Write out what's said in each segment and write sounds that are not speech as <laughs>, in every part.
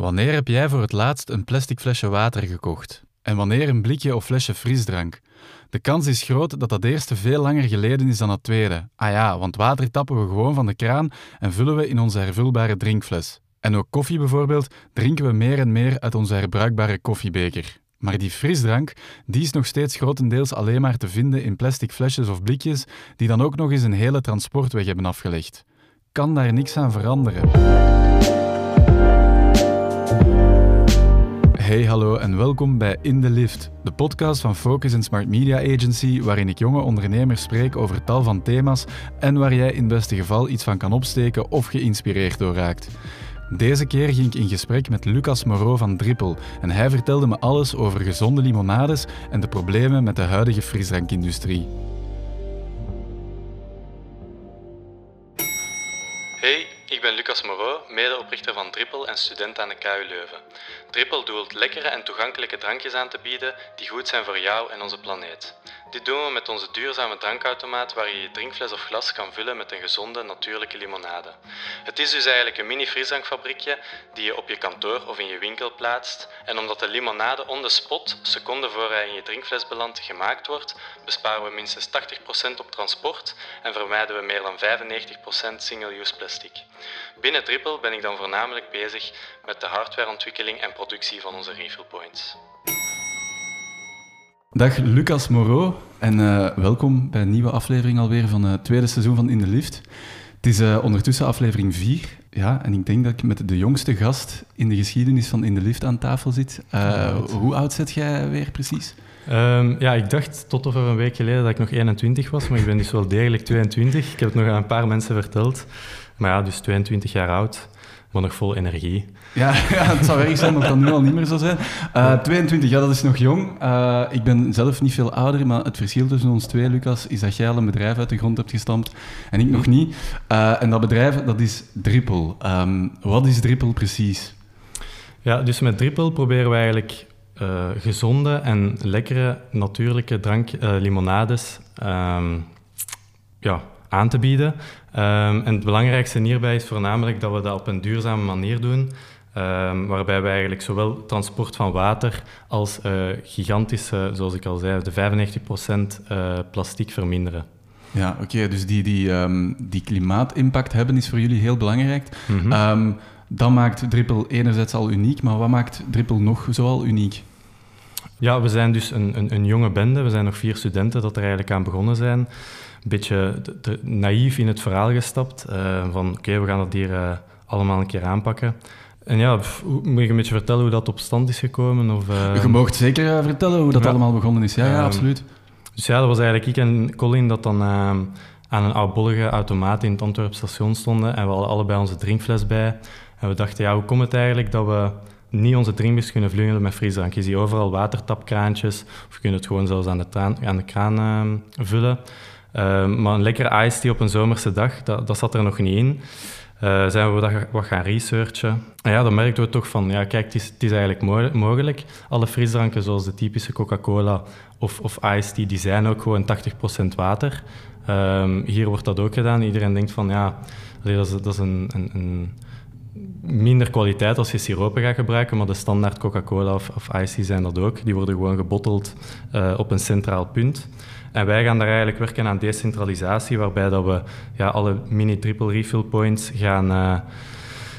Wanneer heb jij voor het laatst een plastic flesje water gekocht? En wanneer een blikje of flesje frisdrank? De kans is groot dat dat eerste veel langer geleden is dan het tweede. Ah ja, want water tappen we gewoon van de kraan en vullen we in onze hervulbare drinkfles. En ook koffie bijvoorbeeld drinken we meer en meer uit onze herbruikbare koffiebeker. Maar die frisdrank, die is nog steeds grotendeels alleen maar te vinden in plastic flesjes of blikjes, die dan ook nog eens een hele transportweg hebben afgelegd. Kan daar niks aan veranderen? Hey, hallo en welkom bij In de Lift, de podcast van Focus and Smart Media Agency, waarin ik jonge ondernemers spreek over tal van thema's en waar jij in beste geval iets van kan opsteken of geïnspireerd door raakt. Deze keer ging ik in gesprek met Lucas Moreau van Drippel en hij vertelde me alles over gezonde limonades en de problemen met de huidige frisdrankindustrie. Ik ben Lucas Moreau, medeoprichter van Drippel en student aan de KU Leuven. Drippel doelt lekkere en toegankelijke drankjes aan te bieden die goed zijn voor jou en onze planeet. Dit doen we met onze duurzame drankautomaat waar je je drinkfles of glas kan vullen met een gezonde, natuurlijke limonade. Het is dus eigenlijk een mini frisdrankfabriekje die je op je kantoor of in je winkel plaatst. En omdat de limonade on the spot, seconden voor hij in je drinkfles belandt, gemaakt wordt, besparen we minstens 80% op transport en vermijden we meer dan 95% single-use plastic. Binnen Triple ben ik dan voornamelijk bezig met de hardwareontwikkeling en productie van onze refill points. Dag Lucas Moreau en eh, welkom bij een nieuwe aflevering alweer van het tweede seizoen van In de Lift. Het is eh, ondertussen aflevering 4, ja, en ik denk dat ik met de jongste gast in de geschiedenis van In de Lift aan tafel zit. Uh, hoe oud zit jij weer precies? Um, ja, ik dacht tot over een week geleden dat ik nog 21 was, maar ik ben dus wel degelijk 22. Ik heb het nog aan een paar mensen verteld. Maar ja, dus 22 jaar oud maar nog vol energie. Ja, <laughs> ja het zou erg zijn dat dat nu al niet meer zou zijn. Uh, eh, 22, ja, dat is nog jong. Uh, ik ben zelf niet veel ouder, maar het verschil tussen ons twee, Lucas, is dat jij al een bedrijf uit de grond hebt gestampt en ik nog niet. Uh, en dat bedrijf, dat is Drippel. Um, wat is Drippel precies? Ja, dus met Drippel proberen we eigenlijk gezonde en lekkere natuurlijke drank, limonades um, ja, aan te bieden. Um, en het belangrijkste hierbij is voornamelijk dat we dat op een duurzame manier doen. Um, waarbij we eigenlijk zowel transport van water als uh, gigantische, zoals ik al zei, de 95% uh, eh, plastic verminderen. Ja, oké. dus die, die, um, die klimaatimpact hebben is voor jullie heel belangrijk. Mm -hmm. dat maakt Drippel enerzijds al uniek, maar wat maakt Drippel nog zoal uniek? Ja, we zijn dus een, een, een jonge bende. We zijn nog vier studenten dat er eigenlijk aan begonnen zijn een beetje naïef in het verhaal gestapt. Uh, van oké, we gaan dat hier uh, allemaal een keer aanpakken. En ja, moet je een beetje vertellen hoe dat op stand is gekomen? Of, uh... Je mag zeker vertellen hoe dat allemaal begonnen is. Ja, ja, absoluut. Dus ja, dat was eigenlijk ik en Colin dat dan aan een oudbollige automaat in het Antwerp station stonden. En we hadden allebei onze drinkfles bij. En we dachten, ja, hoe komt het eigenlijk dat we niet onze drinkbus kunnen vlungelen met frisdrank? Je ziet overal watertapkraantjes. Of je kunt het gewoon zelfs aan de, aan de kraan vullen. Ehm, maar een lekkere ice tea op een zomerse dag, dat, dat zat er nog niet in. Uh, zijn we dat wat gaan researchen. En ja, dan merkten we toch van, ja, kijk, het is, het is eigenlijk mogelijk. Alle frisdranken, zoals de typische Coca-Cola of, of iced tea, die zijn ook gewoon 80% water. Um, hier wordt dat ook gedaan. Iedereen denkt van, ja, dat is, dat is een, een, een minder kwaliteit als je siropen gaat gebruiken, maar de standaard Coca-Cola of, of iced zijn dat ook. Die worden gewoon gebotteld uh, op een centraal punt. En wij gaan daar eigenlijk werken aan decentralisatie, waarbij dat we ja, alle mini-triple refill points gaan, uh,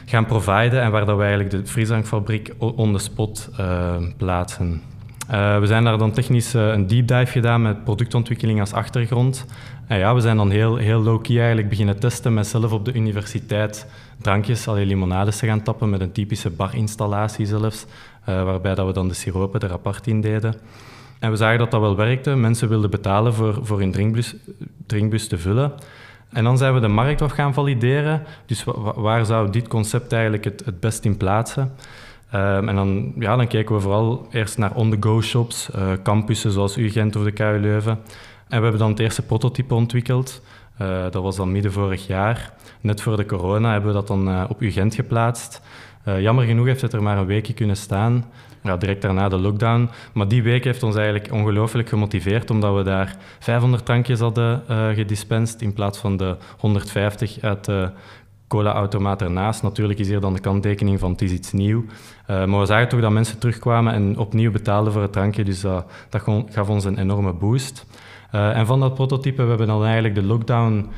gaan providen en waar dat we eigenlijk de frisdrankfabriek on the spot uh, plaatsen. Uh, we zijn daar dan technisch een deep dive gedaan met productontwikkeling als achtergrond. En ja, we zijn dan heel, heel low-key eigenlijk beginnen testen met zelf op de universiteit drankjes, alle limonades te gaan tappen met een typische barinstallatie zelfs, waarbij dat we dan de siropen er apart in deden. En we zagen dat dat wel werkte. Mensen wilden betalen voor, voor hun drinkbus, drinkbus te vullen. En dan zijn we de markt af gaan valideren. Dus waar zou dit concept eigenlijk het, het best in plaatsen? Um, en dan, ja, dan kijken we vooral eerst naar on-the-go shops, uh, campussen zoals UGent of de KU Leuven. En we hebben dan het eerste prototype ontwikkeld. Uh, dat was dan midden vorig jaar. Net voor de corona hebben we dat dan uh, op UGent geplaatst. jammer genoeg heeft het er maar een weekje kunnen staan ja, direct daarna de lockdown. Maar die week heeft ons eigenlijk ongelooflijk gemotiveerd, omdat we daar 500 drankjes hadden uh, in plaats van de 150 uit de cola-automaat ernaast. Natuurlijk is hier dan de kanttekening van het is iets nieuw. Uh, maar we zagen toch dat mensen terugkwamen en opnieuw betaalden voor het drankje. Dus dat gaf ons een enorme boost. Uh, en van dat prototype we hebben dan eigenlijk de lockdown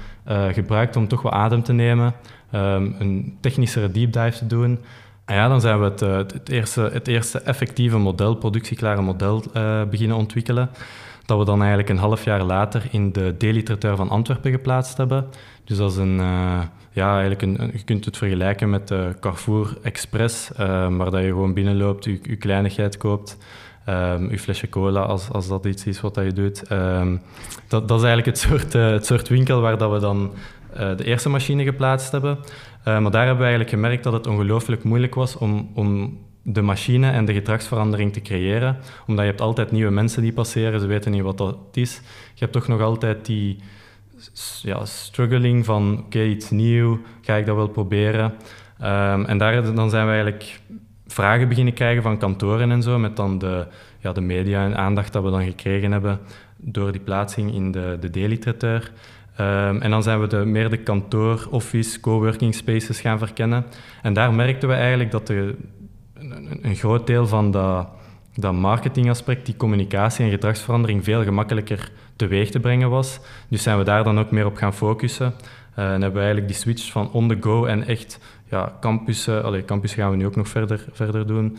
gebruikt om toch wat adem te nemen. Um, een technischere deep dive te doen. En ja, dan zijn we het, het, eerste, het eerste effectieve model, productieklare model, beginnen ontwikkelen dat we dan eigenlijk een half jaar later in de D-literateur van Antwerpen geplaatst hebben. Dus dat een, uh, ja, eigenlijk een, je kunt het vergelijken met de Carrefour Express, waar dat je gewoon binnenloopt, je, je kleinigheid koopt, um, je flesje cola, als, als dat iets is wat dat je doet. Um, dat, dat is eigenlijk het soort, het soort winkel waar dat we dan de eerste machine geplaatst hebben. Maar daar hebben we eigenlijk gemerkt dat het ongelooflijk moeilijk was om, om de machine en de gedragsverandering te creëren. Omdat je hebt altijd nieuwe mensen die passeren, ze weten niet wat dat is. Je hebt toch nog altijd die ja, struggling van oké, iets nieuw, ga ik dat wel proberen? Um, en daar dan zijn we eigenlijk vragen beginnen krijgen van kantoren en zo, met dan de, ja, de media en aandacht dat we dan gekregen hebben door die plaatsing in de, de. Um, en dan zijn we de, meer de kantoor, office, coworking spaces gaan verkennen. En daar merkten we eigenlijk dat de, een, een groot deel van dat, marketingaspect, die communicatie en gedragsverandering, veel gemakkelijker teweeg te brengen was. Dus zijn we daar dan ook meer op gaan focussen. Uh, en hebben we eigenlijk die switch van on the go en echt ja, campussen, allee, campus gaan we nu ook nog verder, verder doen,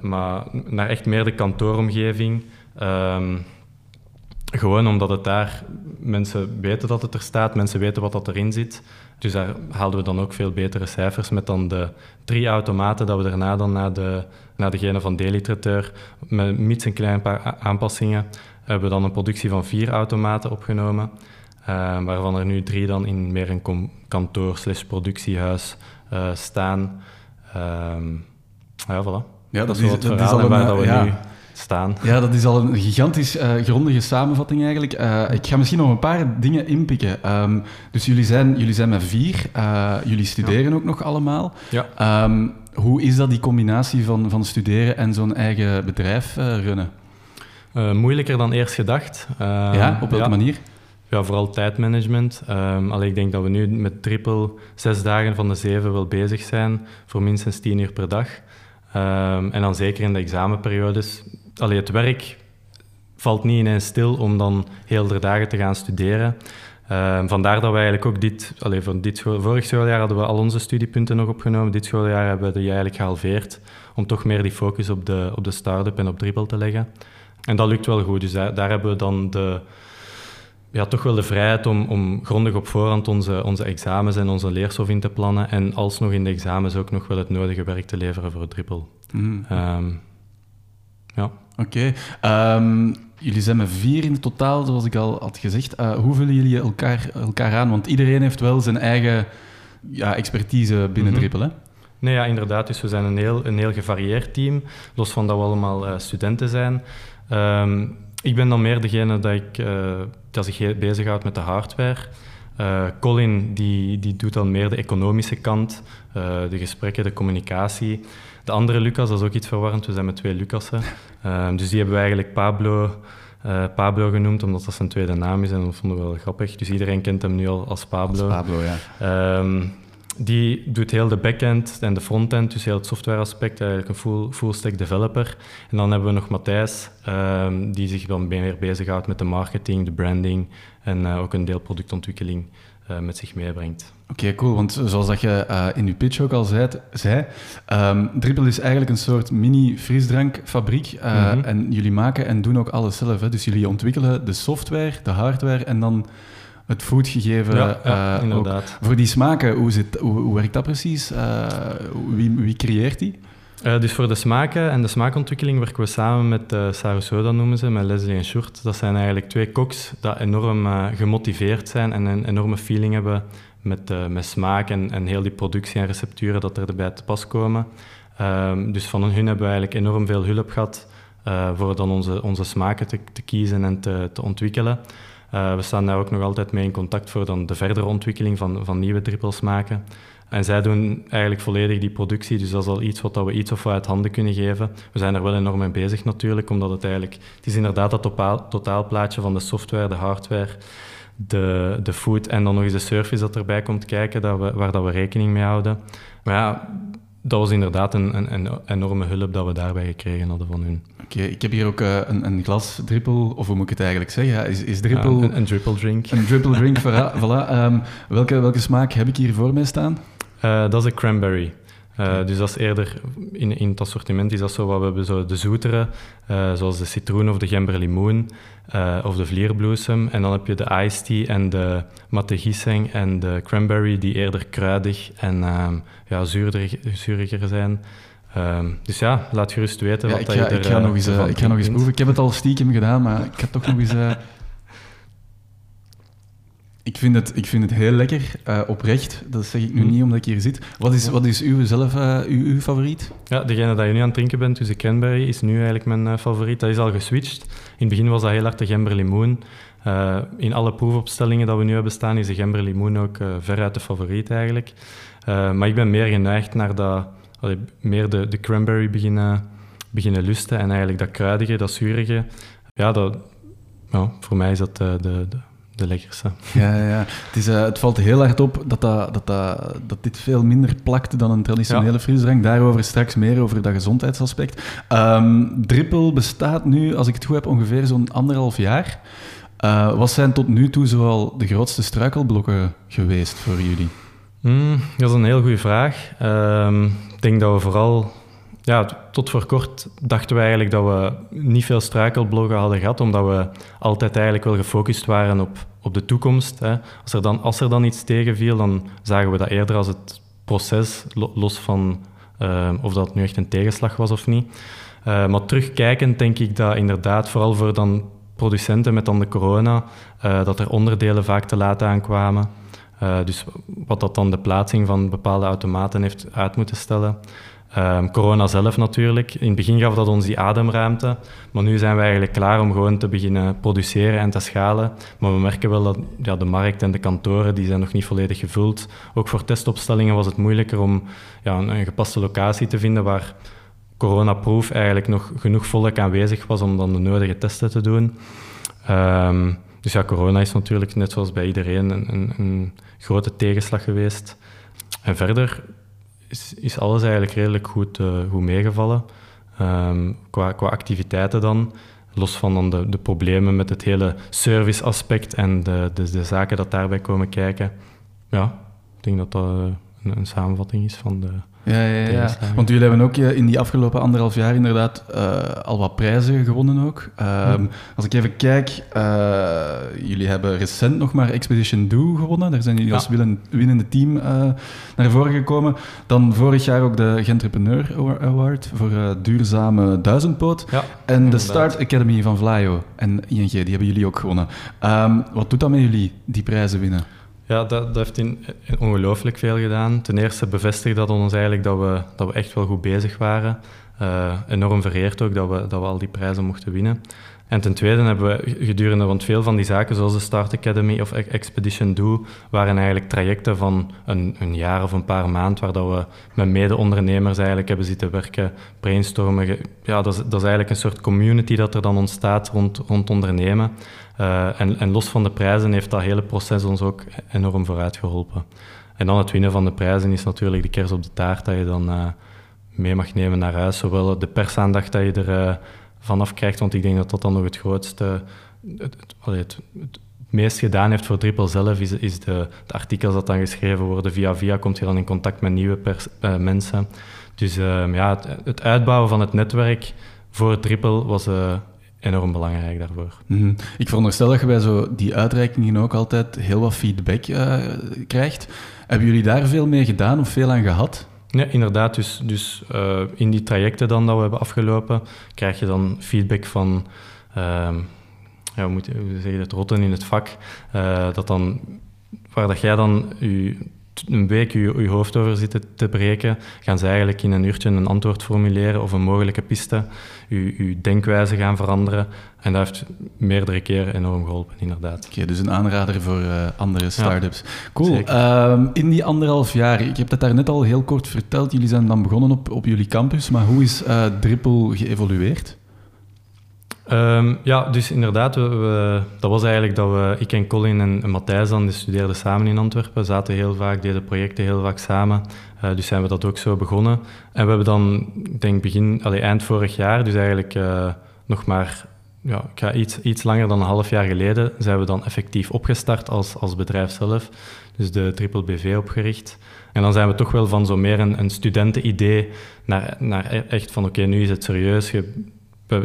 maar naar echt meer de kantooromgeving. Um, gewoon omdat het daar, mensen weten dat het er staat, mensen weten wat dat erin zit. Dus daar haalden we dan ook veel betere cijfers met dan de drie automaten dat we daarna dan naar, de, naar degene van D-literatuur, met mits een klein paar aanpassingen, hebben we dan een productie van vier automaten opgenomen, uh, waarvan er nu drie dan in meer een kantoor slash productiehuis uh, staan. Um, ja, voilà. Ja, dat, dat is, het dat is al een, waar dat we ja. nu staan. Ja, dat is al een gigantisch uh, grondige samenvatting eigenlijk. Uh, ik ga misschien nog een paar dingen inpikken. Um, dus jullie zijn, jullie zijn met vier. Uh, jullie studeren ja. ook nog allemaal. Ja. Um, hoe is dat, die combinatie van, van studeren en zo'n eigen bedrijf runnen? moeilijker dan eerst gedacht. ja, op welke ja. manier? Ja, vooral tijdmanagement. Um, allee, ik denk dat we nu met triple zes dagen van de zeven wel bezig zijn voor minstens tien uur per dag. Um, en dan zeker in de examenperiodes allee, het werk valt niet ineens stil om dan heel de dagen te gaan studeren. Uh, vandaar dat we eigenlijk ook dit, allee, van dit school, vorig schooljaar hadden we al onze studiepunten nog opgenomen. Dit schooljaar hebben we die eigenlijk gehalveerd om toch meer die focus op de, op de start-up en op dribbel te leggen. En dat lukt wel goed. Dus daar, daar hebben we dan de, ja, toch wel de vrijheid om, om grondig op voorhand onze, onze examens en onze leerstof in te plannen. En alsnog in de examens ook nog wel het nodige werk te leveren voor het dribbel. Mm. Um, ja. Oké. Okay. Um, ehm, jullie zijn met vier in totaal, zoals ik al had gezegd. Uh, hoe vullen jullie elkaar, elkaar aan? Want iedereen heeft wel zijn eigen ja, expertise binnen mm -hmm. hè? Nee, ja, inderdaad. Dus we zijn een heel, een heel gevarieerd team, los van dat we allemaal uh, studenten zijn. Um, ik ben dan meer degene dat, ik, uh, dat zich bezighoudt met de hardware. Uh, Colin die, die doet dan meer de economische kant, uh, de gesprekken, de communicatie. De andere Lucas, dat is ook iets verwarrend, we zijn met twee Lucassen. Uh, <laughs> dus die hebben we eigenlijk Pablo, uh, Pablo genoemd, omdat dat zijn tweede naam is en dat vonden we wel grappig. Dus iedereen kent hem nu al als Pablo. Als Pablo, ja. Um, die doet heel de backend en de frontend, dus heel het softwareaspect, eigenlijk een full, full stack developer. En dan hebben we nog Matthijs, um, die zich dan meer bezighoudt met de marketing, de branding en uh, ook een deel productontwikkeling uh, met zich meebrengt. Oké, okay, cool. Want zoals dat je uh, in je pitch ook al zei, zei um, Dribble is eigenlijk een soort mini-frisdrankfabriek. Uh, mm -hmm. En jullie maken en doen ook alles zelf. Hè? Dus jullie ontwikkelen de software, de hardware en dan het foodgegeven. Ja, ja inderdaad. Voor die smaken, hoe, zit, hoe, hoe werkt dat precies? wie, wie creëert die? Uh, dus voor de smaken en de smaakontwikkeling werken we samen met uh, Sarusoda, noemen ze, met Leslie en Short. Dat zijn eigenlijk twee koks die enorm uh, gemotiveerd zijn en een enorme feeling hebben met, met smaak en, heel die productie en recepturen dat erbij te pas komen. Ehm, dus van hun hebben we eigenlijk enorm veel hulp gehad voor dan onze, onze smaken te, te kiezen en te, te ontwikkelen. we staan daar ook nog altijd mee in contact voor dan de verdere ontwikkeling van, van nieuwe trippelsmaken. En zij doen eigenlijk volledig die productie, dus dat is al iets wat we iets of wat uit handen kunnen geven. We zijn er wel enorm mee bezig natuurlijk, omdat het eigenlijk... Het is inderdaad dat totaalplaatje van de software, de hardware, de, de food en dan nog eens de service dat erbij komt kijken, dat we, waar dat we rekening mee houden. Maar ja, dat was inderdaad een, een, een, enorme hulp dat we daarbij gekregen hadden van hun. Oké, ik heb hier ook uh, een, een, glas drippel, of hoe moet ik het eigenlijk zeggen? Is, is drippel... Ja, een, een drippel drink. Een drippel drink, <laughs> voilà. voilà. Um, welke, welke smaak heb ik hier voor mij staan? Uh, dat is een cranberry. Uh, dus dat is eerder, in, in het assortiment is dat zo wat we hebben, zo de zoetere, uh, zoals de citroen of de gemberlimoen uh, of de vlierbloesem. En dan heb je de iced tea en de mategiseng en de cranberry, die eerder kruidig en um, ja, zuurder, zuuriger zijn. Um, dus ja, laat gerust weten ja, wat ik ga, je er ik ga nog eens, ik ga nog eens proeven. Ik heb het al stiekem gedaan, maar ik ga toch nog eens... <laughs> Ik vind, het, ik vind het heel lekker, uh, oprecht. Dat zeg ik nu mm. niet omdat ik hier zit. Wat is, wat is uw, zelf, uh, uw, uw, favoriet? Ja, degene dat je nu aan het drinken bent, dus de cranberry, is nu eigenlijk mijn uh, favoriet. Dat is al geswitcht. In het begin was dat heel hard de gemberlimoen. in alle proefopstellingen dat we nu hebben staan, is de gemberlimoen ook veruit de favoriet eigenlijk. maar ik ben meer geneigd naar dat, allee, meer de, de cranberry beginnen, beginnen lusten. En eigenlijk dat kruidige, dat zurige. Ja, dat, ja voor mij is dat de, de de lekkerste. Ja, ja. Het, is, uh, het valt heel hard op dat, dat, dat, dat, dat dit veel minder plakt dan een traditionele ja. frisdrank. Daarover straks meer, over dat gezondheidsaspect. Um, Drippel bestaat nu, als ik het goed heb, ongeveer zo'n anderhalf jaar. Uh, wat zijn tot nu toe zoal de grootste struikelblokken geweest voor jullie? Mm, dat is een heel goede vraag. Um, ik denk dat we vooral ja, tot voor kort dachten we eigenlijk dat we niet veel struikelblokken hadden gehad, omdat we altijd eigenlijk wel gefocust waren op, op de toekomst. Hè. Als, er dan, als er dan iets tegenviel, dan zagen we dat eerder als het proces, los van uh, of dat nu echt een tegenslag was of niet. Uh, maar terugkijkend denk ik dat inderdaad, vooral voor dan producenten met dan de corona, uh, dat er onderdelen vaak te laat aankwamen. dus wat dat dan de plaatsing van bepaalde automaten heeft uit moeten stellen. Um, corona zelf natuurlijk. In het begin gaf dat ons die ademruimte, maar nu zijn we eigenlijk klaar om gewoon te beginnen produceren en te schalen. Maar we merken wel dat ja, de markt en de kantoren die zijn nog niet volledig gevuld. Ook voor testopstellingen was het moeilijker om ja, een, gepaste locatie te vinden waar coronaproof eigenlijk nog genoeg volk aanwezig was om dan de nodige testen te doen. Um, dus ja, corona is natuurlijk net zoals bij iedereen een, een, een grote tegenslag geweest. En verder is, is alles eigenlijk redelijk goed, uh, goed meegevallen. Um, qua, qua activiteiten dan. Los van dan de, de problemen met het hele serviceaspect en de, de, de zaken dat daarbij komen kijken. Ja, ik denk dat dat eh, een, een samenvatting is van de, ja, ja, ja. Want jullie hebben ook eh, in die afgelopen anderhalf jaar inderdaad uh, al wat prijzen gewonnen ook. Um, Als ik even kijk, uh, jullie hebben recent nog maar Expedition Do gewonnen. Daar zijn jullie ja. als winnende team naar voren gekomen. Dan vorig jaar ook de Gentrepreneur Award voor duurzame duizendpoot. Ja, en inderdaad. de Start Academy van Vlaio en ING, die hebben jullie ook gewonnen. Um, wat doet dat met jullie, die prijzen winnen? Ja, dat, heeft in, ongelooflijk veel gedaan. Ten eerste bevestigt dat ons eigenlijk dat we, dat we echt wel goed bezig waren. Uh, enorm vereerd ook dat we, dat we al die prijzen mochten winnen. En ten tweede hebben we gedurende, want veel van die zaken, zoals de Start Academy of Expedition Do, waren eigenlijk trajecten van een, een jaar of een paar maanden, waar dat we met mede-ondernemers eigenlijk hebben zitten werken, brainstormen. Ja, dat is, dat is eigenlijk een soort community dat er dan ontstaat rond, rond ondernemen. Uh, en, en los van de prijzen heeft dat hele proces ons ook enorm vooruit geholpen. En dan het winnen van de prijzen is natuurlijk de kers op de taart dat je dan uh, mee mag nemen naar huis. Zowel de persaandacht dat je er uh, vanaf krijgt, want ik denk dat dat dan nog het grootste, het, het, het, meest gedaan heeft voor Triple zelf, is, is de, de, artikels dat dan geschreven worden. Via via komt je dan in contact met nieuwe pers, mensen. Dus ja, het, uitbouwen van het netwerk voor Triple was enorm belangrijk daarvoor. Mm -hmm. Ik veronderstel dat je bij zo die uitreikingen ook altijd heel wat feedback uh, krijgt. Hebben jullie daar veel mee gedaan of veel aan gehad? Ja, inderdaad. Dus, dus uh, in die trajecten dan dat we hebben afgelopen, krijg je dan feedback van, uh, ja, hoe moet je zeggen, het rotten in het vak, uh, dat dan, waar dat jij dan je een week je, je hoofd over zitten te breken, gaan ze eigenlijk in een uurtje een antwoord formuleren of een mogelijke piste, je, je denkwijze gaan veranderen. En dat heeft meerdere keren enorm geholpen, inderdaad. Oké, dus een aanrader voor uh, andere start-ups. cool. Um, in die anderhalf jaar, ik heb dat daar net al heel kort verteld, jullie zijn dan begonnen op, op jullie campus, maar hoe is uh, Drippel geëvolueerd? Ehm, ja, dus inderdaad, we, dat was eigenlijk dat we, ik en Colin en, Matthijs dan, die studeerden samen in Antwerpen, zaten heel vaak, deden projecten heel vaak samen. Uh, dus zijn we dat ook zo begonnen. En we hebben dan, ik denk begin, allee, eind vorig jaar, dus eigenlijk uh, nog maar ja, ik ga iets, iets langer dan een half jaar geleden, zijn we dan effectief opgestart als, als bedrijf zelf. Dus de Triple BV opgericht. En dan zijn we toch wel van zo meer een, een studentenidee naar, naar e-, echt van oké, nu is het serieus. Je,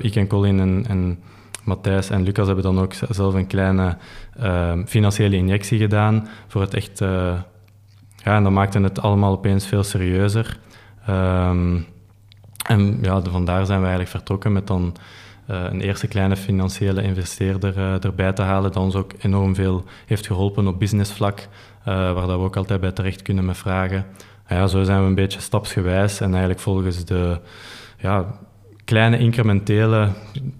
ik en Colin en, en Matthijs en Lucas hebben dan ook zelf een kleine uh, financiële injectie gedaan voor het echt... Uh, ja, en dat maakte het allemaal opeens veel serieuzer. Um, en ja, vandaar zijn we eigenlijk vertrokken met dan uh, een eerste kleine financiële investeerder uh, erbij te halen, dat ons ook enorm veel heeft geholpen op businessvlak, waar dat we ook altijd bij terecht kunnen met vragen. ja, zo zijn we een beetje stapsgewijs en eigenlijk volgens de ja, kleine incrementele,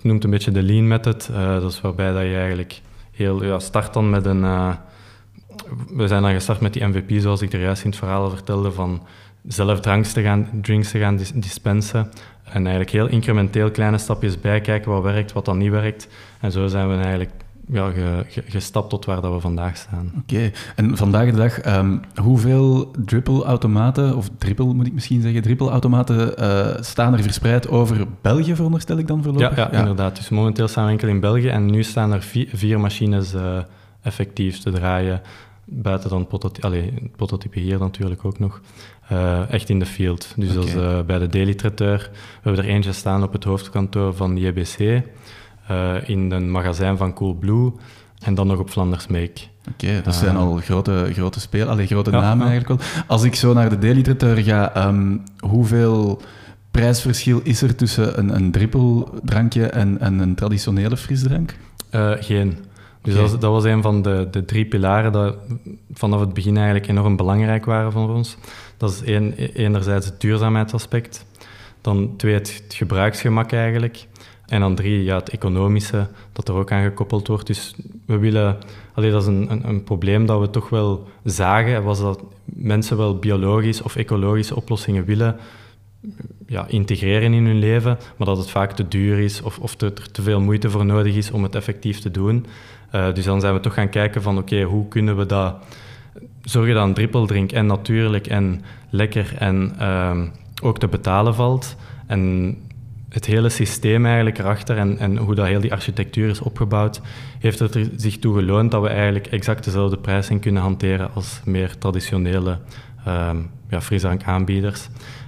noemt een beetje de lean method, dat is waarbij dat je eigenlijk heel, ja, start dan met een... we zijn dan gestart met die MVP, zoals ik er juist in het verhaal vertelde, van zelf drinks te gaan, drinks te gaan dispensen. En eigenlijk heel incrementeel kleine stapjes bijkijken wat werkt, wat dan niet werkt. En zo zijn we eigenlijk ja, gestapt tot waar dat we vandaag staan. Oké, en vandaag de dag, um, hoeveel dripple-automaten, of triple moet ik misschien zeggen, triple-automaten uh, staan er verspreid over België, veronderstel ik dan voorlopig? Ja, ja, inderdaad. Dus momenteel staan we enkel in België en nu staan er vier, vier machines uh, effectief te draaien. Buiten dan prototy het prototype hier natuurlijk ook nog. Uh, echt in de field. Dus okay. dat bij de Daily Traiteur. We hebben er eentje staan op het hoofdkantoor van JBC. Uh, eh, in een magazijn van Coolblue. En dan nog op Flanders Make. Oké, okay, dat zijn al grote, grote spelers, alleen grote ja, namen eigenlijk wel. Als ik zo naar de Daily Traiteur ga, um, hoeveel prijsverschil is er tussen een, een drippeldrankje en, en een traditionele frisdrank? geen. Dus dat, was, dat, was, een van de, de drie pilaren die vanaf het begin eigenlijk enorm belangrijk waren voor ons. Dat is één, enerzijds het duurzaamheidsaspect, dan twee het, gebruiksgemak eigenlijk, en dan drie ja, het economische dat er ook aan gekoppeld wordt. Dus we willen, alleen dat is een, een, een, probleem dat we toch wel zagen, was dat mensen wel biologisch of ecologische oplossingen willen ja, integreren in hun leven, maar dat het vaak te duur is of, of er te veel moeite voor nodig is om het effectief te doen. Uh, dus dan zijn we toch gaan kijken van oké, hoe kunnen we dat zorgen dat een drippeldrink en natuurlijk en lekker en uh, ook te betalen valt. En het hele systeem eigenlijk erachter en, en hoe dat heel die architectuur is opgebouwd, heeft er zich toe geloond dat we eigenlijk exact dezelfde prijsing kunnen hanteren als meer traditionele uh, ja.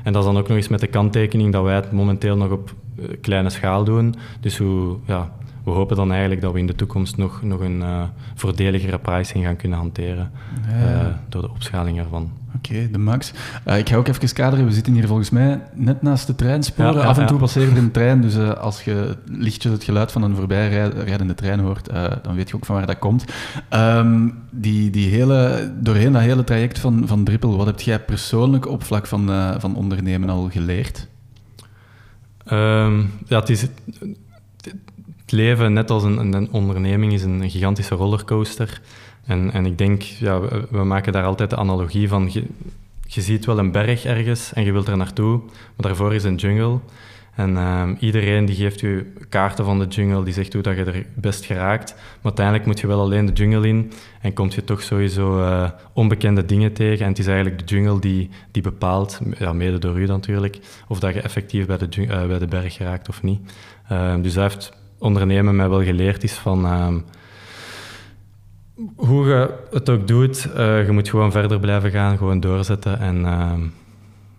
En dat is dan ook nog eens met de kanttekening dat wij het momenteel nog op eh, kleine schaal doen. Dus hoe, ja, we hopen dan eigenlijk dat we in de toekomst nog, nog een uh, voordeligere pricing gaan kunnen hanteren uh, door de opschaling ervan. Oké, de max. Uh, ik ga ook even kaderen. We zitten hier volgens mij net naast de treinsporen. Ja, ja, Af en toe passeert er een trein, dus als je lichtjes het geluid van een voorbijrijdende trein hoort, dan weet je ook van waar dat komt. Um, die, die hele, doorheen dat hele traject van, van Drippel, wat heb jij persoonlijk op vlak van, van ondernemen al geleerd? Um, ja, het is leven, net als een, een, onderneming, is een gigantische rollercoaster. En, en ik denk, ja, we, maken daar altijd de analogie van... Je, je, ziet wel een berg ergens en je wilt er naartoe, maar daarvoor is een jungle. En uh, iedereen die geeft je kaarten van de jungle, die zegt hoe dat je er best geraakt. Maar uiteindelijk moet je wel alleen de jungle in en kom je toch sowieso uh, onbekende dingen tegen. En het is eigenlijk de jungle die, die bepaalt, ja, mede door u natuurlijk, of dat je effectief bij de, uh, bij de berg geraakt of niet. Dus heeft ondernemen mij wel geleerd is van uh, hoe je het ook doet, uh, je moet gewoon verder blijven gaan, gewoon doorzetten en, uh,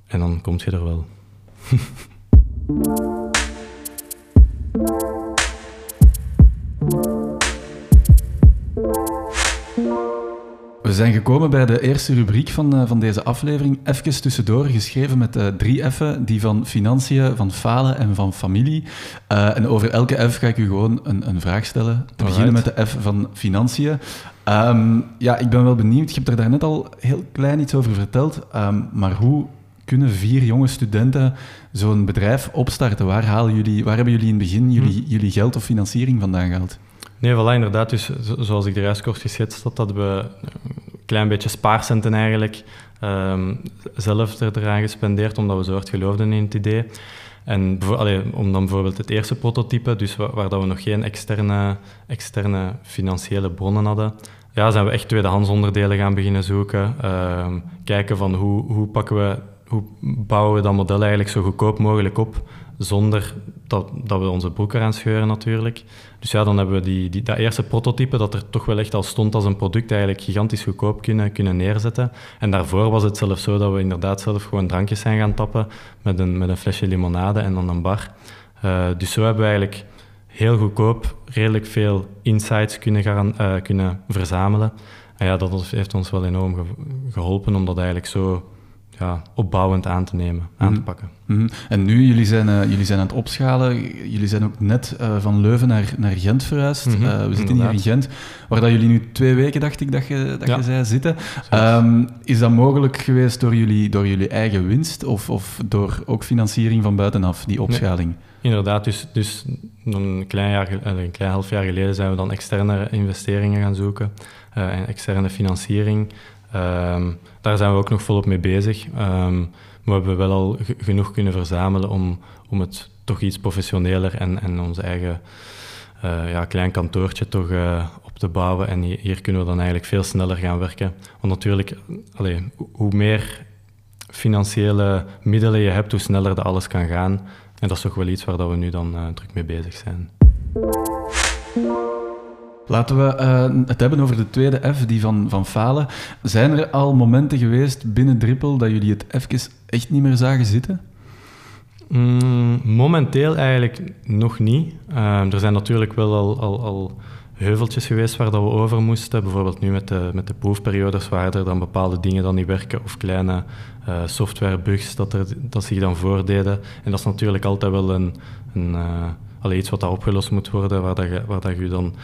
en dan kom je er wel. <laughs> We zijn gekomen bij de eerste rubriek van, uh, van deze aflevering. Even tussendoor, geschreven met uh, drie F'en, die van financiën, van falen en van familie. Uh, en over elke F ga ik u gewoon een, een vraag stellen. Te beginnen met de F van financiën. Um, ja, ik ben wel benieuwd. Je hebt er daarnet al heel klein iets over verteld. Um, maar hoe kunnen vier jonge studenten zo'n bedrijf opstarten? Waar, halen jullie, waar hebben jullie in het begin jullie, hm. jullie geld of financiering vandaan gehaald? Nee, voilà, inderdaad. Dus zoals ik de juist kort geschetst had, dat we een klein beetje spaarcenten eigenlijk um, zelf eraan gespendeerd, omdat we zo hard geloofden in het idee. En om dan bijvoorbeeld het eerste prototype, dus waar, waar, dat we nog geen externe, externe financiële bronnen hadden, ja, zijn we echt tweedehands onderdelen gaan beginnen zoeken. Ehm, kijken van hoe, hoe pakken we hoe bouwen we dat model eigenlijk zo goedkoop mogelijk op, zonder dat, dat we onze broek eraan scheuren natuurlijk. Dus ja, dan hebben we die, die, dat eerste prototype, dat er toch wel echt al stond als een product, eigenlijk gigantisch goedkoop kunnen, kunnen neerzetten. En daarvoor was het zelfs zo dat we inderdaad zelf gewoon drankjes zijn gaan tappen met een, met een flesje limonade en dan een bar. Uh, dus zo hebben we eigenlijk heel goedkoop redelijk veel insights kunnen, gaan, uh, kunnen verzamelen. En ja, dat heeft ons wel enorm geholpen om dat eigenlijk zo ja, opbouwend aan te nemen, aan te mhm. pakken. Mm En nu, jullie zijn, uh, jullie zijn aan het opschalen. Jullie zijn ook net uh, van Leuven naar, naar Gent verhuisd. Mm -hmm. uh, we zitten hier in Gent, waar dat jullie nu twee weken, dacht ik, dat je, dat ja. je zei, zitten. Um, is dat mogelijk geweest door jullie, door jullie eigen winst of, of door ook financiering van buitenaf, die opschaling? Nee. Inderdaad, dus, dus een, klein jaar, een klein half jaar geleden zijn we dan externe investeringen gaan zoeken en externe financiering. Um, daar zijn we ook nog volop mee bezig. Um, maar we hebben wel al genoeg kunnen verzamelen om, om het toch iets professioneler en, en ons eigen uh, ja, klein kantoortje toch uh, op te bouwen. En hier kunnen we dan eigenlijk veel sneller gaan werken. Want natuurlijk, allee, hoe meer financiële middelen je hebt, hoe sneller dat alles kan gaan. En dat is toch wel iets waar dat we nu dan uh, druk mee bezig zijn. Laten we uh, het hebben over de tweede F, die van, van falen. Zijn er al momenten geweest binnen Drippel dat jullie het even echt niet meer zagen zitten? Mm, momenteel eigenlijk nog niet. Uh, er zijn natuurlijk wel al, al, al, heuveltjes geweest waar dat we over moesten. Bijvoorbeeld nu met de, met de proefperiodes waar er dan bepaalde dingen dan niet werken of kleine uh, softwarebugs dat, er, dat zich dan voordeden. En dat is natuurlijk altijd wel een, een uh, iets wat daar opgelost moet worden, waar, dat je, waar dat je dan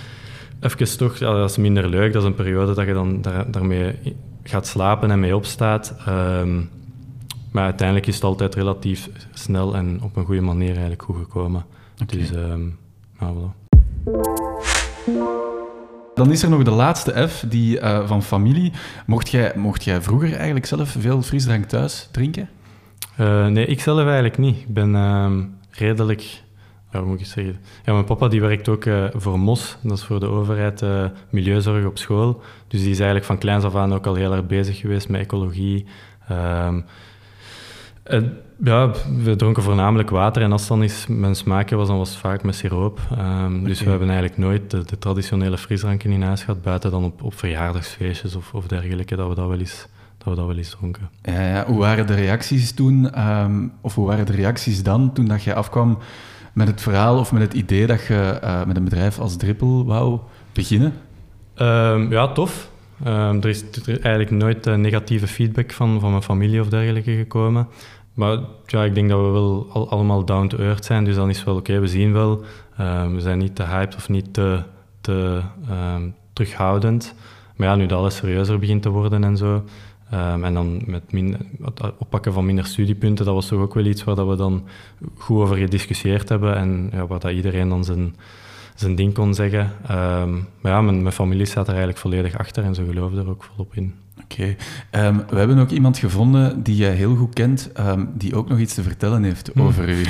even toch, ja, dat is minder leuk. Dat is een periode dat je dan daar, daarmee gaat slapen en mee opstaat. Um, maar uiteindelijk is het altijd relatief snel en op een goede manier eigenlijk goed gekomen. Okay. Dus, um, nou, voilà. Dan is er nog de laatste F, die uh, van familie. Mocht jij, mocht jij vroeger eigenlijk zelf veel frisdrank thuis drinken? Uh, nee, ik zelf eigenlijk niet. Ik ben uh, redelijk ja, moet ik zeggen? Ja, mijn papa die werkt ook uh, voor MOS, dat is voor de overheid uh, milieuzorg op school. Dus die is eigenlijk van kleins af aan ook al heel erg bezig geweest met ecologie. Um, ja, we dronken voornamelijk water en als dan eens mijn smaakje was, dan was het vaak met siroop. Um, Dus we hebben eigenlijk nooit de, de, traditionele frisdranken in huis gehad, buiten dan op, op verjaardagsfeestjes of, of dergelijke, dat we dat wel eens dat we dat wel eens dronken. Ja, ja. Hoe waren de reacties toen, um, of hoe waren de reacties dan, toen dat je afkwam met het verhaal of met het idee dat je uh, met een bedrijf als Drippel wou beginnen? Um, ja, tof. Um, er is eigenlijk nooit uh, negatieve feedback van, van mijn familie of dergelijke gekomen. Maar ja, ik denk dat we wel al, allemaal down to earth zijn, dus dan is wel oké, we zien wel. Um, we zijn niet te hyped of niet te, te terughoudend. Maar ja, nu dat alles serieuzer begint te worden en zo, Um, en dan met min, het oppakken van minder studiepunten, dat was toch ook wel iets waar dat we dan goed over gediscussieerd hebben en ja, waar dat iedereen dan zijn, zijn ding kon zeggen. Um, maar ja, mijn, mijn, familie staat er eigenlijk volledig achter en ze geloofden er ook volop in. Oké. Okay. Um, we hebben ook iemand gevonden die jij heel goed kent, die ook nog iets te vertellen heeft hmm. over u. <laughs>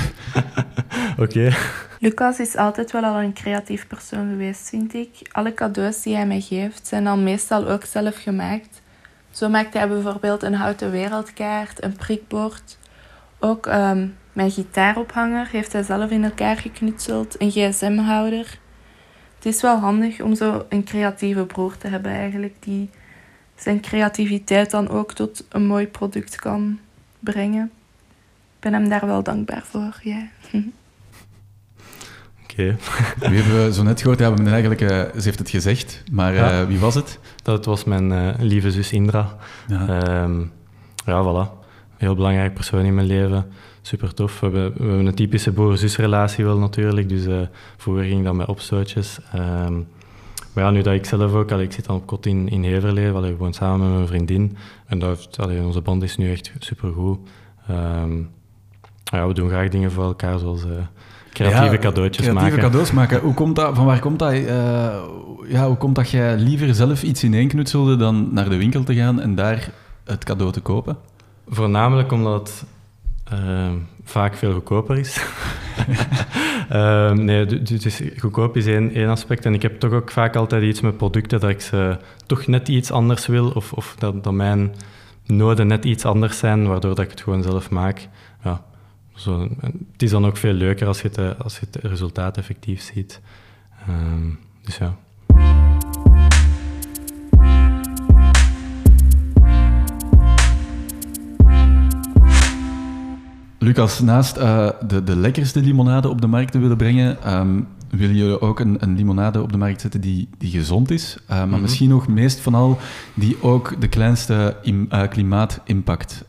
<laughs> Oké. Lucas is altijd wel al een creatief persoon geweest, vind ik. Alle cadeaus die hij mij geeft, zijn dan meestal ook zelf gemaakt. Zo maakte hij bijvoorbeeld een houten wereldkaart, een prikbord. Ook um, mijn gitaarophanger heeft hij zelf in elkaar geknutseld, een gsm-houder. Het is wel handig om zo een creatieve broer te hebben eigenlijk, die zijn creativiteit dan ook tot een mooi product kan brengen. Ik ben hem daar wel dankbaar voor, ja. <laughs> Oké. Wie hebben we zo net gehoord? Ja, we hebben eigenlijk, uh, ze heeft het gezegd, maar uh, wie was het? Dat was mijn uh, lieve zus Indra. Ja. Um, ja, voilà. Heel belangrijk persoon in mijn leven. Super tof. We hebben, we hebben een typische broer-zusrelatie wel natuurlijk. Dus vroeger ging dat met opstootjes. Um, maar ja, nu dat ik zelf ook, allee, ik zit dan op kot in, in Heverlee, allee, ik woon samen met mijn vriendin. En dat heeft, allee, onze band is nu echt supergoed. Um, ja, we doen graag dingen voor elkaar, zoals Creatieve ja, cadeautjes creatieve maken. cadeaus maken. Hoe komt dat, van waar komt dat? Uh, ja, hoe komt dat jij liever zelf iets ineenknutselde dan naar de winkel te gaan en daar het cadeau te kopen? Voornamelijk omdat Ehm, vaak veel goedkoper is. <laughs> Ehm, nee, dus goedkoop is één, één aspect. En ik heb toch ook vaak altijd iets met producten dat ik ze toch net iets anders wil. Of, of dat, dat mijn noden net iets anders zijn, waardoor dat ik het gewoon zelf maak. Ja, zo, het is dan ook veel leuker als je het, als je het resultaat effectief ziet. Ehm, dus ja. Lucas, naast uh, de, de lekkerste limonade op de markt te willen brengen, um, willen jullie ook een, een, limonade op de markt zetten die, die gezond is, uh, maar mhm. misschien nog meest van al die ook de kleinste uh, klimaatimpact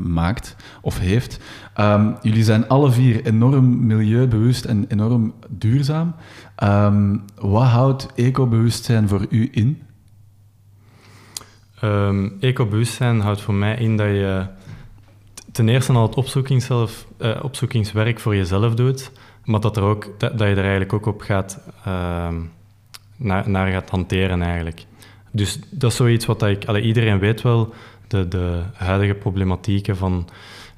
maakt of heeft. Um, jullie zijn alle vier enorm milieubewust en enorm duurzaam. Um, wat houdt ecobewustzijn voor u in? ecobewustzijn houdt voor mij in dat je ten eerste al het opzoekings zelf, opzoekingswerk voor jezelf doet, maar dat, er ook, dat, je er eigenlijk ook op gaat, uh, naar, gaat hanteren eigenlijk. Dus dat is zoiets wat ik... Iedereen weet wel de, de huidige problematieken van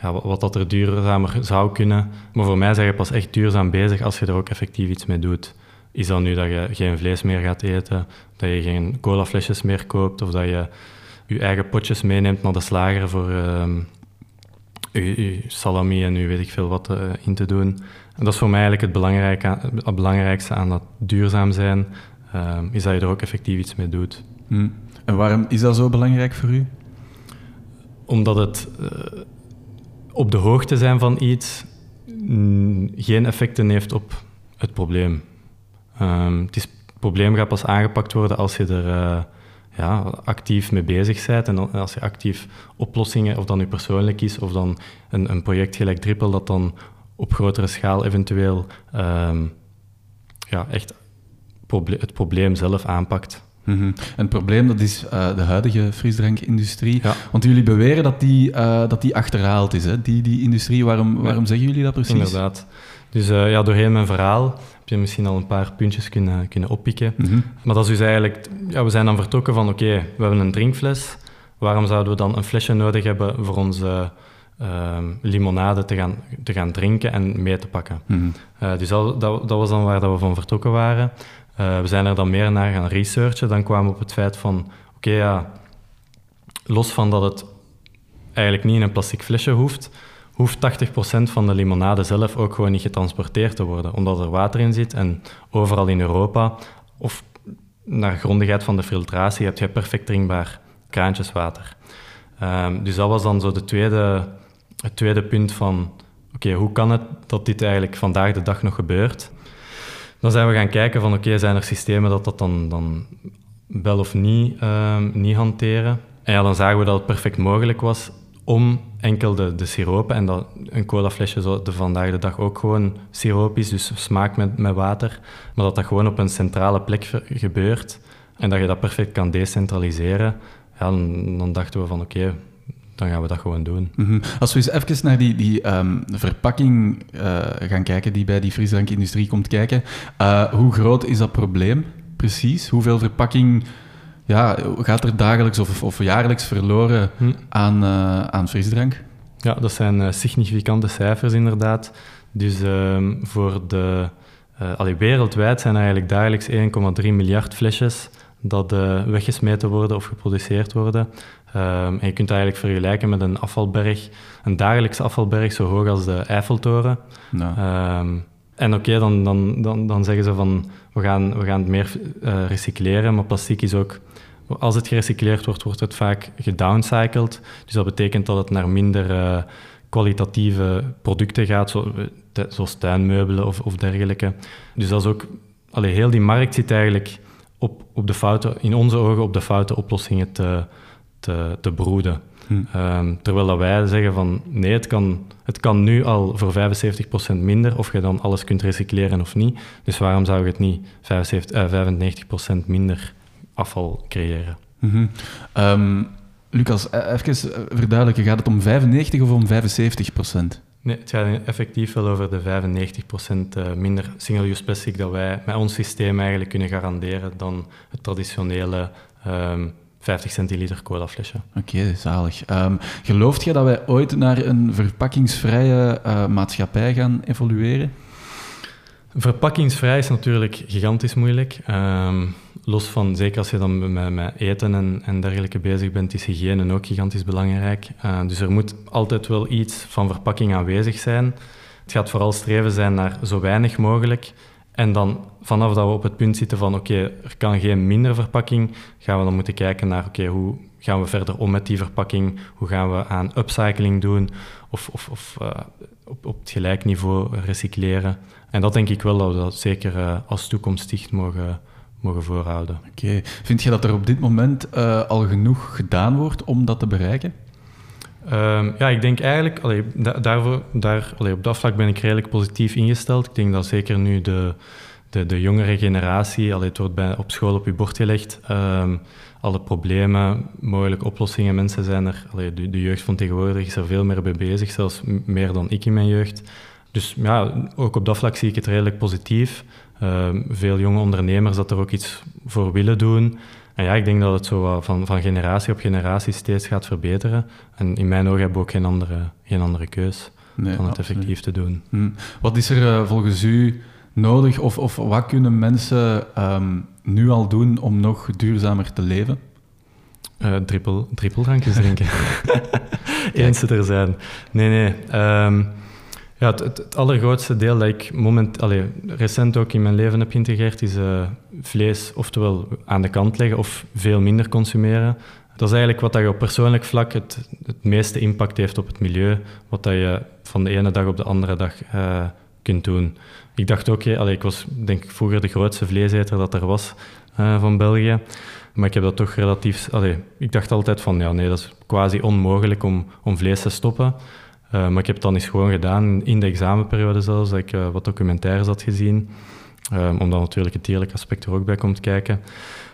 ja, wat dat er duurzamer zou kunnen. Maar voor mij zeg je pas echt duurzaam bezig als je er ook effectief iets mee doet. Is dat nu dat je geen vlees meer gaat eten, dat je geen colaflesjes meer koopt of dat je je eigen potjes meeneemt naar de slager voor, uh, uw, salami en nu weet ik veel wat uh, in te doen. En dat is voor mij eigenlijk het, het belangrijkste aan dat duurzaam zijn, uh, is dat je er ook effectief iets mee doet. Hmm. En waarom is dat zo belangrijk voor u? Omdat het uh, op de hoogte zijn van iets mm, geen effecten heeft op het probleem. Um, het, is, het probleem gaat pas aangepakt worden als je er ja, actief mee bezig bent en als je actief oplossingen, of dan je persoonlijk is, of dan een, een project gelijk Triple, dat dan op grotere schaal eventueel um, ja, echt het probleem zelf aanpakt. Mm -hmm. En het probleem dat is uh, de huidige frisdrankindustrie. Ja. Want jullie beweren dat die, uh, dat die achterhaald is, hè? Die, die industrie. Waarom, waarom zeggen jullie dat precies? Inderdaad. Dus uh, ja, doorheen mijn verhaal heb je misschien al een paar puntjes kunnen, kunnen oppikken. Mhm. Maar dat is dus eigenlijk... Ja, we zijn dan vertrokken van, oké, we hebben een drinkfles. Waarom zouden we dan een flesje nodig hebben voor onze uh, limonade te gaan, te gaan drinken en mee te pakken? Mm dus dat, dat, dat, was dan waar dat we van vertrokken waren. Uh, we zijn er dan meer naar gaan researchen. Dan kwamen we op het feit van, oké, ja, los van dat het eigenlijk niet in een plastic flesje hoeft hoeft 80% van de limonade zelf ook gewoon niet getransporteerd te worden, omdat er water in zit en overal in Europa, of naar grondigheid van de filtratie, heb je perfect drinkbaar kraantjeswater. Um, dus dat was dan zo de tweede, het tweede punt van, oké, hoe kan het dat dit eigenlijk vandaag de dag nog gebeurt? Dan zijn we gaan kijken van, oké, zijn er systemen dat dat dan, dan wel of niet, um, niet hanteren? En ja, dan zagen we dat het perfect mogelijk was om enkel de, de siropen en dat een colaflesje zo de vandaag de dag ook gewoon siroop is, dus smaak met, met water, maar dat dat gewoon op een centrale plek gebeurt en dat je dat perfect kan decentraliseren, ja, dan dachten we van oké, dan gaan we dat gewoon doen. Mhm. Als we eens even naar die, die um, verpakking uh, gaan kijken die bij die frisdrankindustrie komt kijken, uh, hoe groot is dat probleem precies? Hoeveel verpakking ja, gaat er dagelijks of, of jaarlijks verloren hm. aan, uh, aan frisdrank? Ja, dat zijn significante cijfers inderdaad. Dus uh, voor de, allee, wereldwijd zijn eigenlijk dagelijks 1,3 miljard flesjes dat weggesmeten worden of geproduceerd worden. Um, en je kunt dat eigenlijk vergelijken met een afvalberg, een dagelijkse afvalberg zo hoog als de Eiffeltoren. Um, en oké, okay, dan, dan, dan, dan zeggen ze van we gaan, we gaan het meer recycleren, maar plastic is ook als het gerecycleerd wordt, wordt het vaak gedowncycled. Dus dat betekent dat het naar minder uh, kwalitatieve producten gaat, zo, zoals tuinmeubelen of, of, dergelijke. Dus dat is ook... Allee, heel die markt zit eigenlijk op, op de foute, in onze ogen op de foute oplossingen te, te, te broeden. Hm. Um, terwijl dat wij zeggen van nee, het kan, het kan nu al voor 75% minder, of je dan alles kunt recycleren of niet. Dus waarom zou je het niet 75, uh, 95% minder afval creëren. Mm -hmm. Lucas, e-, even eh, verduidelijken, gaat het om 95 of om 75 procent? Nee, het gaat effectief wel over de 95 procent eh, minder single-use plastic dat wij met ons systeem eigenlijk kunnen garanderen dan het traditionele um, 50 centiliter colaflesje. Oké, zalig. Um, gelooft je dat wij ooit naar een verpakkingsvrije uh, maatschappij gaan evolueren? Verpakkingsvrij is natuurlijk gigantisch moeilijk. Um, los van, zeker als je dan met, met eten en, en, dergelijke bezig bent, is hygiëne ook gigantisch belangrijk. Uh, dus er moet altijd wel iets van verpakking aanwezig zijn. Het gaat vooral streven zijn naar zo weinig mogelijk. En dan vanaf dat we op het punt zitten van oké, er kan geen minder verpakking, gaan we dan moeten kijken naar oké, hoe gaan we verder om met die verpakking? Hoe gaan we aan upcycling doen? Of, of, of uh, op, op het gelijk niveau recycleren? En dat denk ik wel dat we dat zeker uh, als toekomstdicht mogen, mogen voorhouden. Oké. Vind je dat er op dit moment uh, al genoeg gedaan wordt om dat te bereiken? Um, ja, ik denk eigenlijk, allee, da daarvoor, daar, allee, op dat vlak ben ik redelijk positief ingesteld. Ik denk dat zeker nu de, de, de jongere generatie, allee, het wordt bij, op school op je bord gelegd, um, alle problemen, mogelijke oplossingen, mensen zijn er, allee, de, de, jeugd van tegenwoordig is er veel meer mee bezig, zelfs meer dan ik in mijn jeugd. Dus ja, ook op dat vlak zie ik het redelijk positief. Um, veel jonge ondernemers dat er ook iets voor willen doen. En ja, ik denk dat het zo van, van generatie op generatie steeds gaat verbeteren. En in mijn ogen hebben we ook geen andere, geen andere keus nee, dan het effectief te doen. Hm. Wat is er uh, volgens u nodig of, of wat kunnen mensen um, nu al doen om nog duurzamer te leven? Uh, trippel, trippeldrankjes drinken. <laughs> <laughs> Eens er zijn. Nee, nee. Um, ja, het, het, allergrootste deel dat ik moment, allez, recent ook in mijn leven heb geïntegreerd, is uh, vlees oftewel aan de kant leggen of veel minder consumeren. Dat is eigenlijk wat dat je op persoonlijk vlak het, het meeste impact heeft op het milieu, wat dat je van de ene dag op de andere dag uh, kunt doen. Ik dacht ook, ja, ik was denk ik vroeger de grootste vleeseter dat er was uh, van België. Maar ik heb dat toch relatief... Allee, ik dacht altijd van, ja nee, dat is quasi onmogelijk om, om vlees te stoppen. Uh, maar ik heb het dan eens gewoon gedaan, in de examenperiode zelfs, dat ik uh, wat documentaires had gezien. Um, omdat natuurlijk het dierlijke aspect er ook bij komt kijken.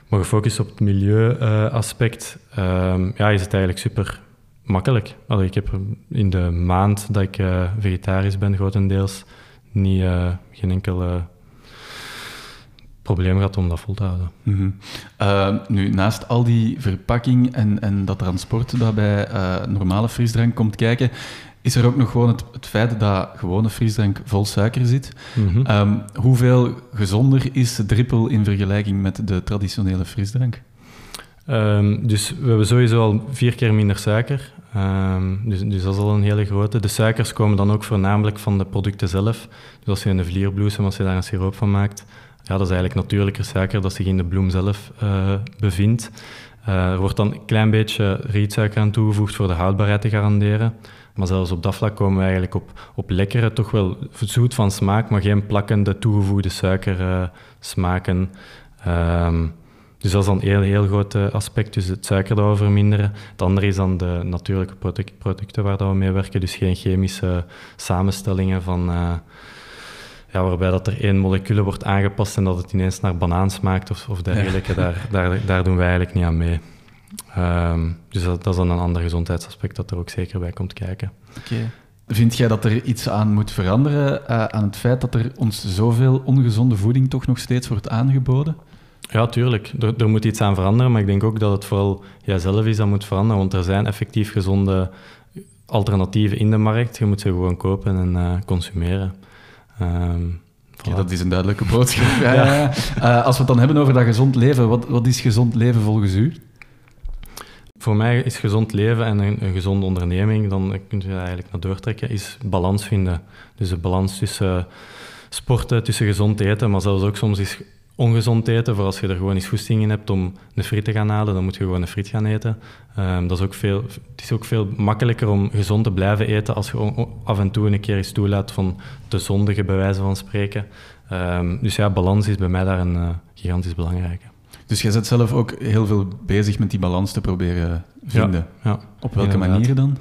Maar gefocust op het milieuaspect, um, ja, is het eigenlijk super makkelijk. Allee, ik heb in de maand dat ik vegetarisch ben, grotendeels, niet, geen enkel probleem gehad om dat vol te houden. Mm -hmm. uh, nu, naast al die verpakking en, en dat transport dat bij uh, normale frisdrank komt kijken, is er ook nog gewoon het, het feit dat gewone frisdrank vol suiker zit. Mm -hmm. um, hoeveel gezonder is drippel in vergelijking met de traditionele frisdrank? Um, dus we hebben sowieso al vier keer minder suiker. Um, dus, dus dat is al een hele grote. De suikers komen dan ook voornamelijk van de producten zelf. Dus als je een vlierbloesem, als je daar een siroop van maakt, ja, dat is eigenlijk natuurlijke suiker dat zich in de bloem zelf uh, bevindt. Uh, er wordt dan een klein beetje rietsuiker aan toegevoegd voor de houdbaarheid te garanderen. Maar zelfs op dat vlak komen we eigenlijk op, op lekkere, toch wel zoet van smaak, maar geen plakkende toegevoegde suiker uh, smaken. Um, dus dat is dan een heel, heel groot aspect, dus het suiker dat we verminderen. Het andere is dan de natuurlijke producten waar dat we mee werken, dus geen chemische samenstellingen van... Uh, ja, waarbij dat er één molecuul wordt aangepast en dat het ineens naar banaan smaakt of, of dergelijke. Daar, daar, daar doen wij eigenlijk niet aan mee. Um, dus dat, dat, is dan een ander gezondheidsaspect dat er ook zeker bij komt kijken. Okay. Vind jij dat er iets aan moet veranderen uh, aan het feit dat er ons zoveel ongezonde voeding toch nog steeds wordt aangeboden? Ja, tuurlijk. Er, er, moet iets aan veranderen, maar ik denk ook dat het vooral jijzelf is dat moet veranderen, want er zijn effectief gezonde alternatieven in de markt. Je moet ze gewoon kopen en uh, consumeren. Um, voilà. ja, dat is een duidelijke boodschap. ja, <laughs> ja. Uh, als we het dan hebben over dat gezond leven, wat, wat is gezond leven volgens u? Voor mij is gezond leven en een, een gezonde onderneming, dan kun je eigenlijk naar doortrekken, is balans vinden. Dus de balans tussen sporten, tussen gezond eten, maar zelfs ook soms is ongezond eten. Voor als je er gewoon eens goesting in hebt om een friet te gaan halen, dan moet je gewoon een friet gaan eten. Um, dat is ook veel, het is ook veel makkelijker om gezond te blijven eten als je af en toe een keer eens toelaat van de zondige, bij wijze van spreken. Um, dus ja, balans is bij mij daar een uh, gigantisch belangrijke. Dus jij bent zelf ook heel veel bezig met die balans te proberen vinden. Ja, ja Op welke inderdaad. manieren dan?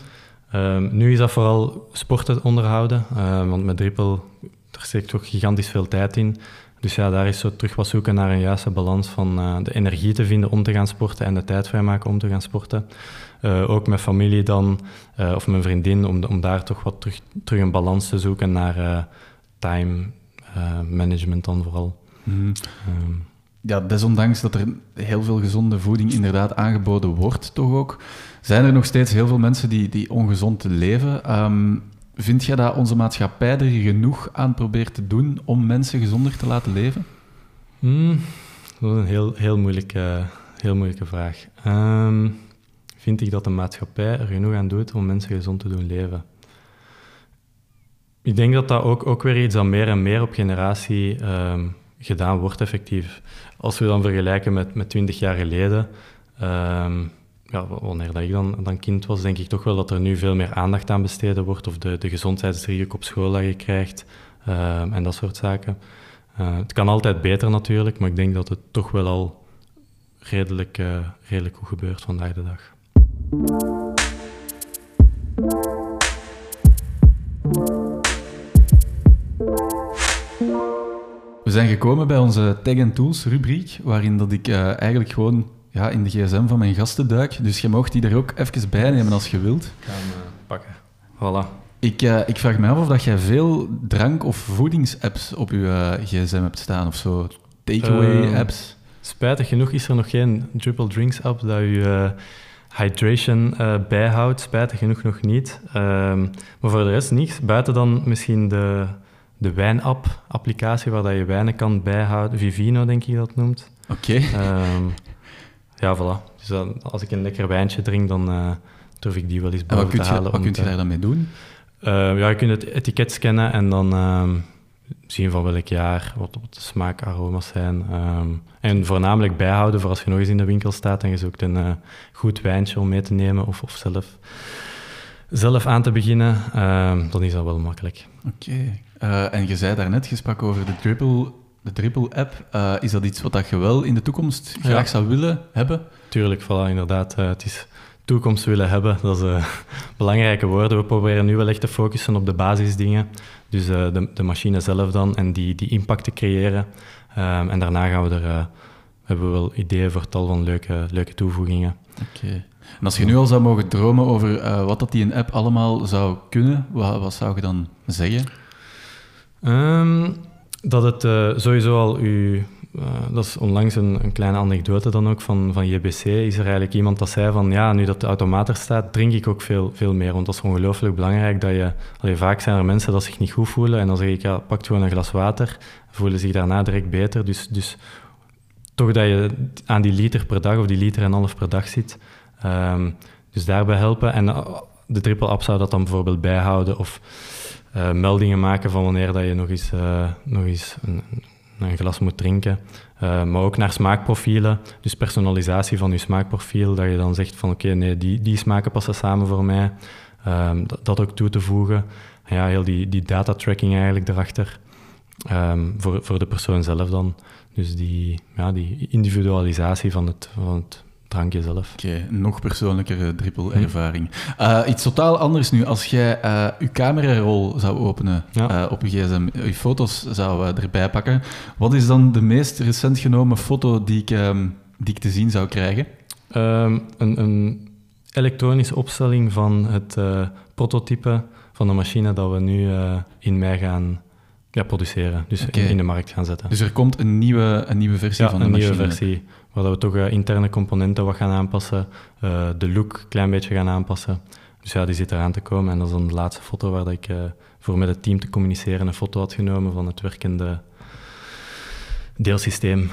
Um, nu is dat vooral sporten onderhouden, uh, want met drippel daar steekt toch gigantisch veel tijd in. Dus ja, daar is zo terug wat zoeken naar een juiste balans van uh, de energie te vinden om te gaan sporten en de tijd vrijmaken om te gaan sporten. Uh, ook met familie dan, uh, of mijn vriendin, om, om daar toch wat terug, terug een balans te zoeken naar time management dan vooral. Mm. Um, ja, desondanks dat er heel veel gezonde voeding inderdaad aangeboden wordt, toch ook, zijn er nog steeds heel veel mensen die, die ongezond leven. Ehm, vind jij dat onze maatschappij er genoeg aan probeert te doen om mensen gezonder te laten leven? Hmm, dat is een heel, heel, moeilijke, heel moeilijke vraag. Um, vind ik dat de maatschappij er genoeg aan doet om mensen gezond te doen leven? Ik denk dat dat ook, ook weer iets dat meer en meer op generatie um, gedaan wordt, effectief. Als we dan vergelijken met, met 20 jaar geleden, um, ja, wanneer dat ik dan, dan kind was, denk ik toch wel dat er nu veel meer aandacht aan besteden wordt, of de, de op school dat je krijgt, um, en dat soort zaken. Uh, het kan altijd beter natuurlijk, maar ik denk dat het toch wel al redelijk, uh, redelijk goed gebeurt vandaag de dag. We zijn gekomen bij onze Tag Tools rubriek, waarin dat ik uh, eigenlijk gewoon ja, in de gsm van mijn gasten duik. Dus je mag die er ook even bij nemen als je wilt. Ik ga hem uh, pakken. Voilà. Ik, uh, ik vraag me af of dat jij veel drank- of voedingsapps op je gsm hebt staan of zo. Takeaway-apps. spijtig genoeg is er nog geen Triple Drinks app dat je hydration bijhoudt. Spijtig genoeg nog niet. Um, maar voor de rest niets. Buiten dan misschien de de wijnapp-applicatie waar dat je wijnen kan bijhouden. Vivino, denk ik dat noemt. Oké. Okay. Um, ja, voilà. Dus dan, als ik een lekker wijntje drink, dan uh, durf ik die wel eens boven te halen. Wat kun je daar dan mee doen? Uh, ja, je kunt het etiket scannen en dan um, zien van welk jaar, wat, wat de smaakaroma's zijn. Um, en voornamelijk bijhouden voor als je nog eens in de winkel staat en je zoekt een uh, goed wijntje om mee te nemen of, of zelf, zelf aan te beginnen. dan is dat wel makkelijk. Oké. Okay. En je zei daarnet, je sprak over de Dribble, de Dribble app. Uh, is dat iets wat dat je wel in de toekomst graag zou willen hebben? Tuurlijk, voilà, inderdaad. Uh, het is toekomst willen hebben, dat is <laughs> belangrijke woorden. We proberen nu wel echt te focussen op de basisdingen. Dus de, de, machine zelf dan en die, die impact te creëren. Um, en daarna gaan we er, hebben we wel ideeën voor tal van leuke, leuke toevoegingen. Oké. Okay. En als je nu al zou mogen dromen over wat dat die een app allemaal zou kunnen, wat, wat zou je dan zeggen? Um, dat het uh, sowieso al u. Uh, dat is onlangs een, een, kleine anekdote dan ook van, van JBC. Is er eigenlijk iemand dat zei van ja, nu dat de automaat er staat, drink ik ook veel, veel meer. Want dat is ongelooflijk belangrijk dat je. Allee, vaak zijn er mensen dat zich niet goed voelen. En dan zeg ik ja, pak gewoon een glas water. Voelen zich daarna direct beter. Dus, dus toch dat je aan die liter per dag of die liter en half per dag zit. Um, dus daarbij helpen. En uh, de triple app zou dat dan bijvoorbeeld bijhouden. Of uh, meldingen maken van wanneer dat je nog eens, uh, nog eens een, een, glas moet drinken. Uh, maar ook naar smaakprofielen, dus personalisatie van je smaakprofiel, dat je dan zegt van oké, nee, die, die smaken passen samen voor mij. Dat, dat, ook toe te voegen. Ja, heel die, die data tracking eigenlijk erachter. Um, voor, voor de persoon zelf dan. Dus die, ja, die individualisatie van het, van het drankje zelf. Oké, okay, nog persoonlijkere drippelervaring. Uh, iets totaal anders nu. Als jij uh, je camerarol zou openen ja. uh, op je gsm, je foto's zou erbij pakken, wat is dan de meest recent genomen foto die ik, um, die ik te zien zou krijgen? Um, een, een, elektronische opstelling van het prototype van de machine dat we nu in mei gaan ja, produceren, dus okay. in, in, de markt gaan zetten. Dus er komt een nieuwe, een nieuwe versie ja, van de een machine? nieuwe versie, waar we toch uh, interne componenten wat gaan aanpassen, uh, de look een klein beetje gaan aanpassen. Dus ja, die zit eraan te komen. En dat is dan de laatste foto waar ik uh, voor met het team te communiceren een foto had genomen van het werkende deelsysteem.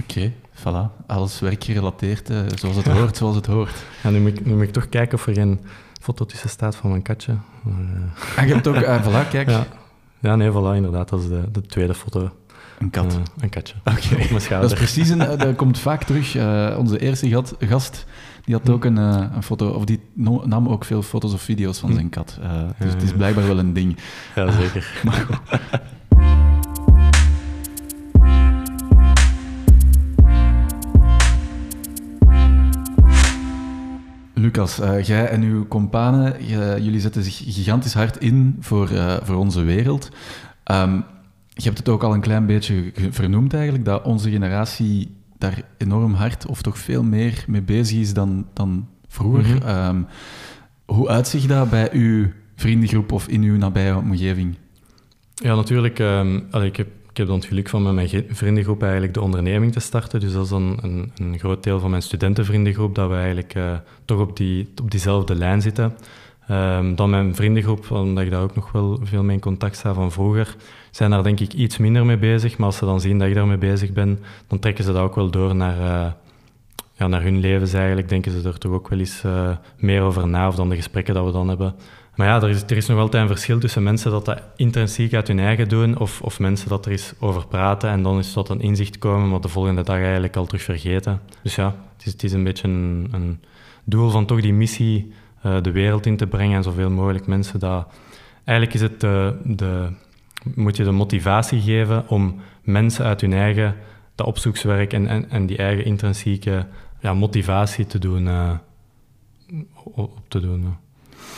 Oké, okay, voilà. Alles werkgerelateerd, zoals het hoort, zoals het hoort. <laughs> Ja, nu, moet ik, nu moet ik toch kijken of er geen foto tussen staat van mijn katje. Maar, ah, je hebt ook, voilà, kijk. <laughs> Ja. Ja, nee, voilà, inderdaad. Dat is de, de tweede foto. Een kat? Uh, een katje. Oké. Op mijn schouder. Dat is precies een... dat komt vaak terug. Uh, onze eerste gast, die had ook een, uh, een foto... Of die no, nam ook veel foto's of video's van zijn kat. dus het is blijkbaar wel een ding. Ja, zeker. <laughs> maar Lucas, uh, jij en uw companen, jullie zetten zich gigantisch hard in voor, uh, voor onze wereld. Um, je hebt het ook al een klein beetje vernoemd eigenlijk, dat onze generatie daar enorm hard of toch veel meer mee bezig is dan, dan vroeger. Mm -hmm. um, hoe uitzicht dat bij uw vriendengroep of in uw nabije omgeving? Ja, natuurlijk. Um, allee, ik heb ik heb dan het geluk van met mijn vriendengroep eigenlijk de onderneming te starten. Dus dat is dan een, een groot deel van mijn studentenvriendengroep, dat we eigenlijk uh, toch op, die, op diezelfde lijn zitten. Um, dan mijn vriendengroep, omdat ik daar ook nog wel veel mee in contact sta van vroeger, zijn daar denk ik iets minder mee bezig. Maar als ze dan zien dat ik daarmee bezig ben, dan trekken ze dat ook wel door naar, uh, ja, naar hun levens eigenlijk. Denken ze er toch ook wel eens uh, meer over na, of dan de gesprekken dat we dan hebben. Maar ja, er is, er is nog altijd een verschil tussen mensen dat dat intrinsiek uit hun eigen doen, of, of mensen dat er eens over praten en dan is tot een inzicht komen, maar de volgende dag eigenlijk al terug vergeten. Dus ja, het is, het is een beetje een, doel van toch die missie uh, de wereld in te brengen en zoveel mogelijk mensen dat... Eigenlijk is het de, de, moet je de motivatie geven om mensen uit hun eigen dat opzoekswerk en, en, en die eigen intrinsieke ja, motivatie te doen, uh, op te doen.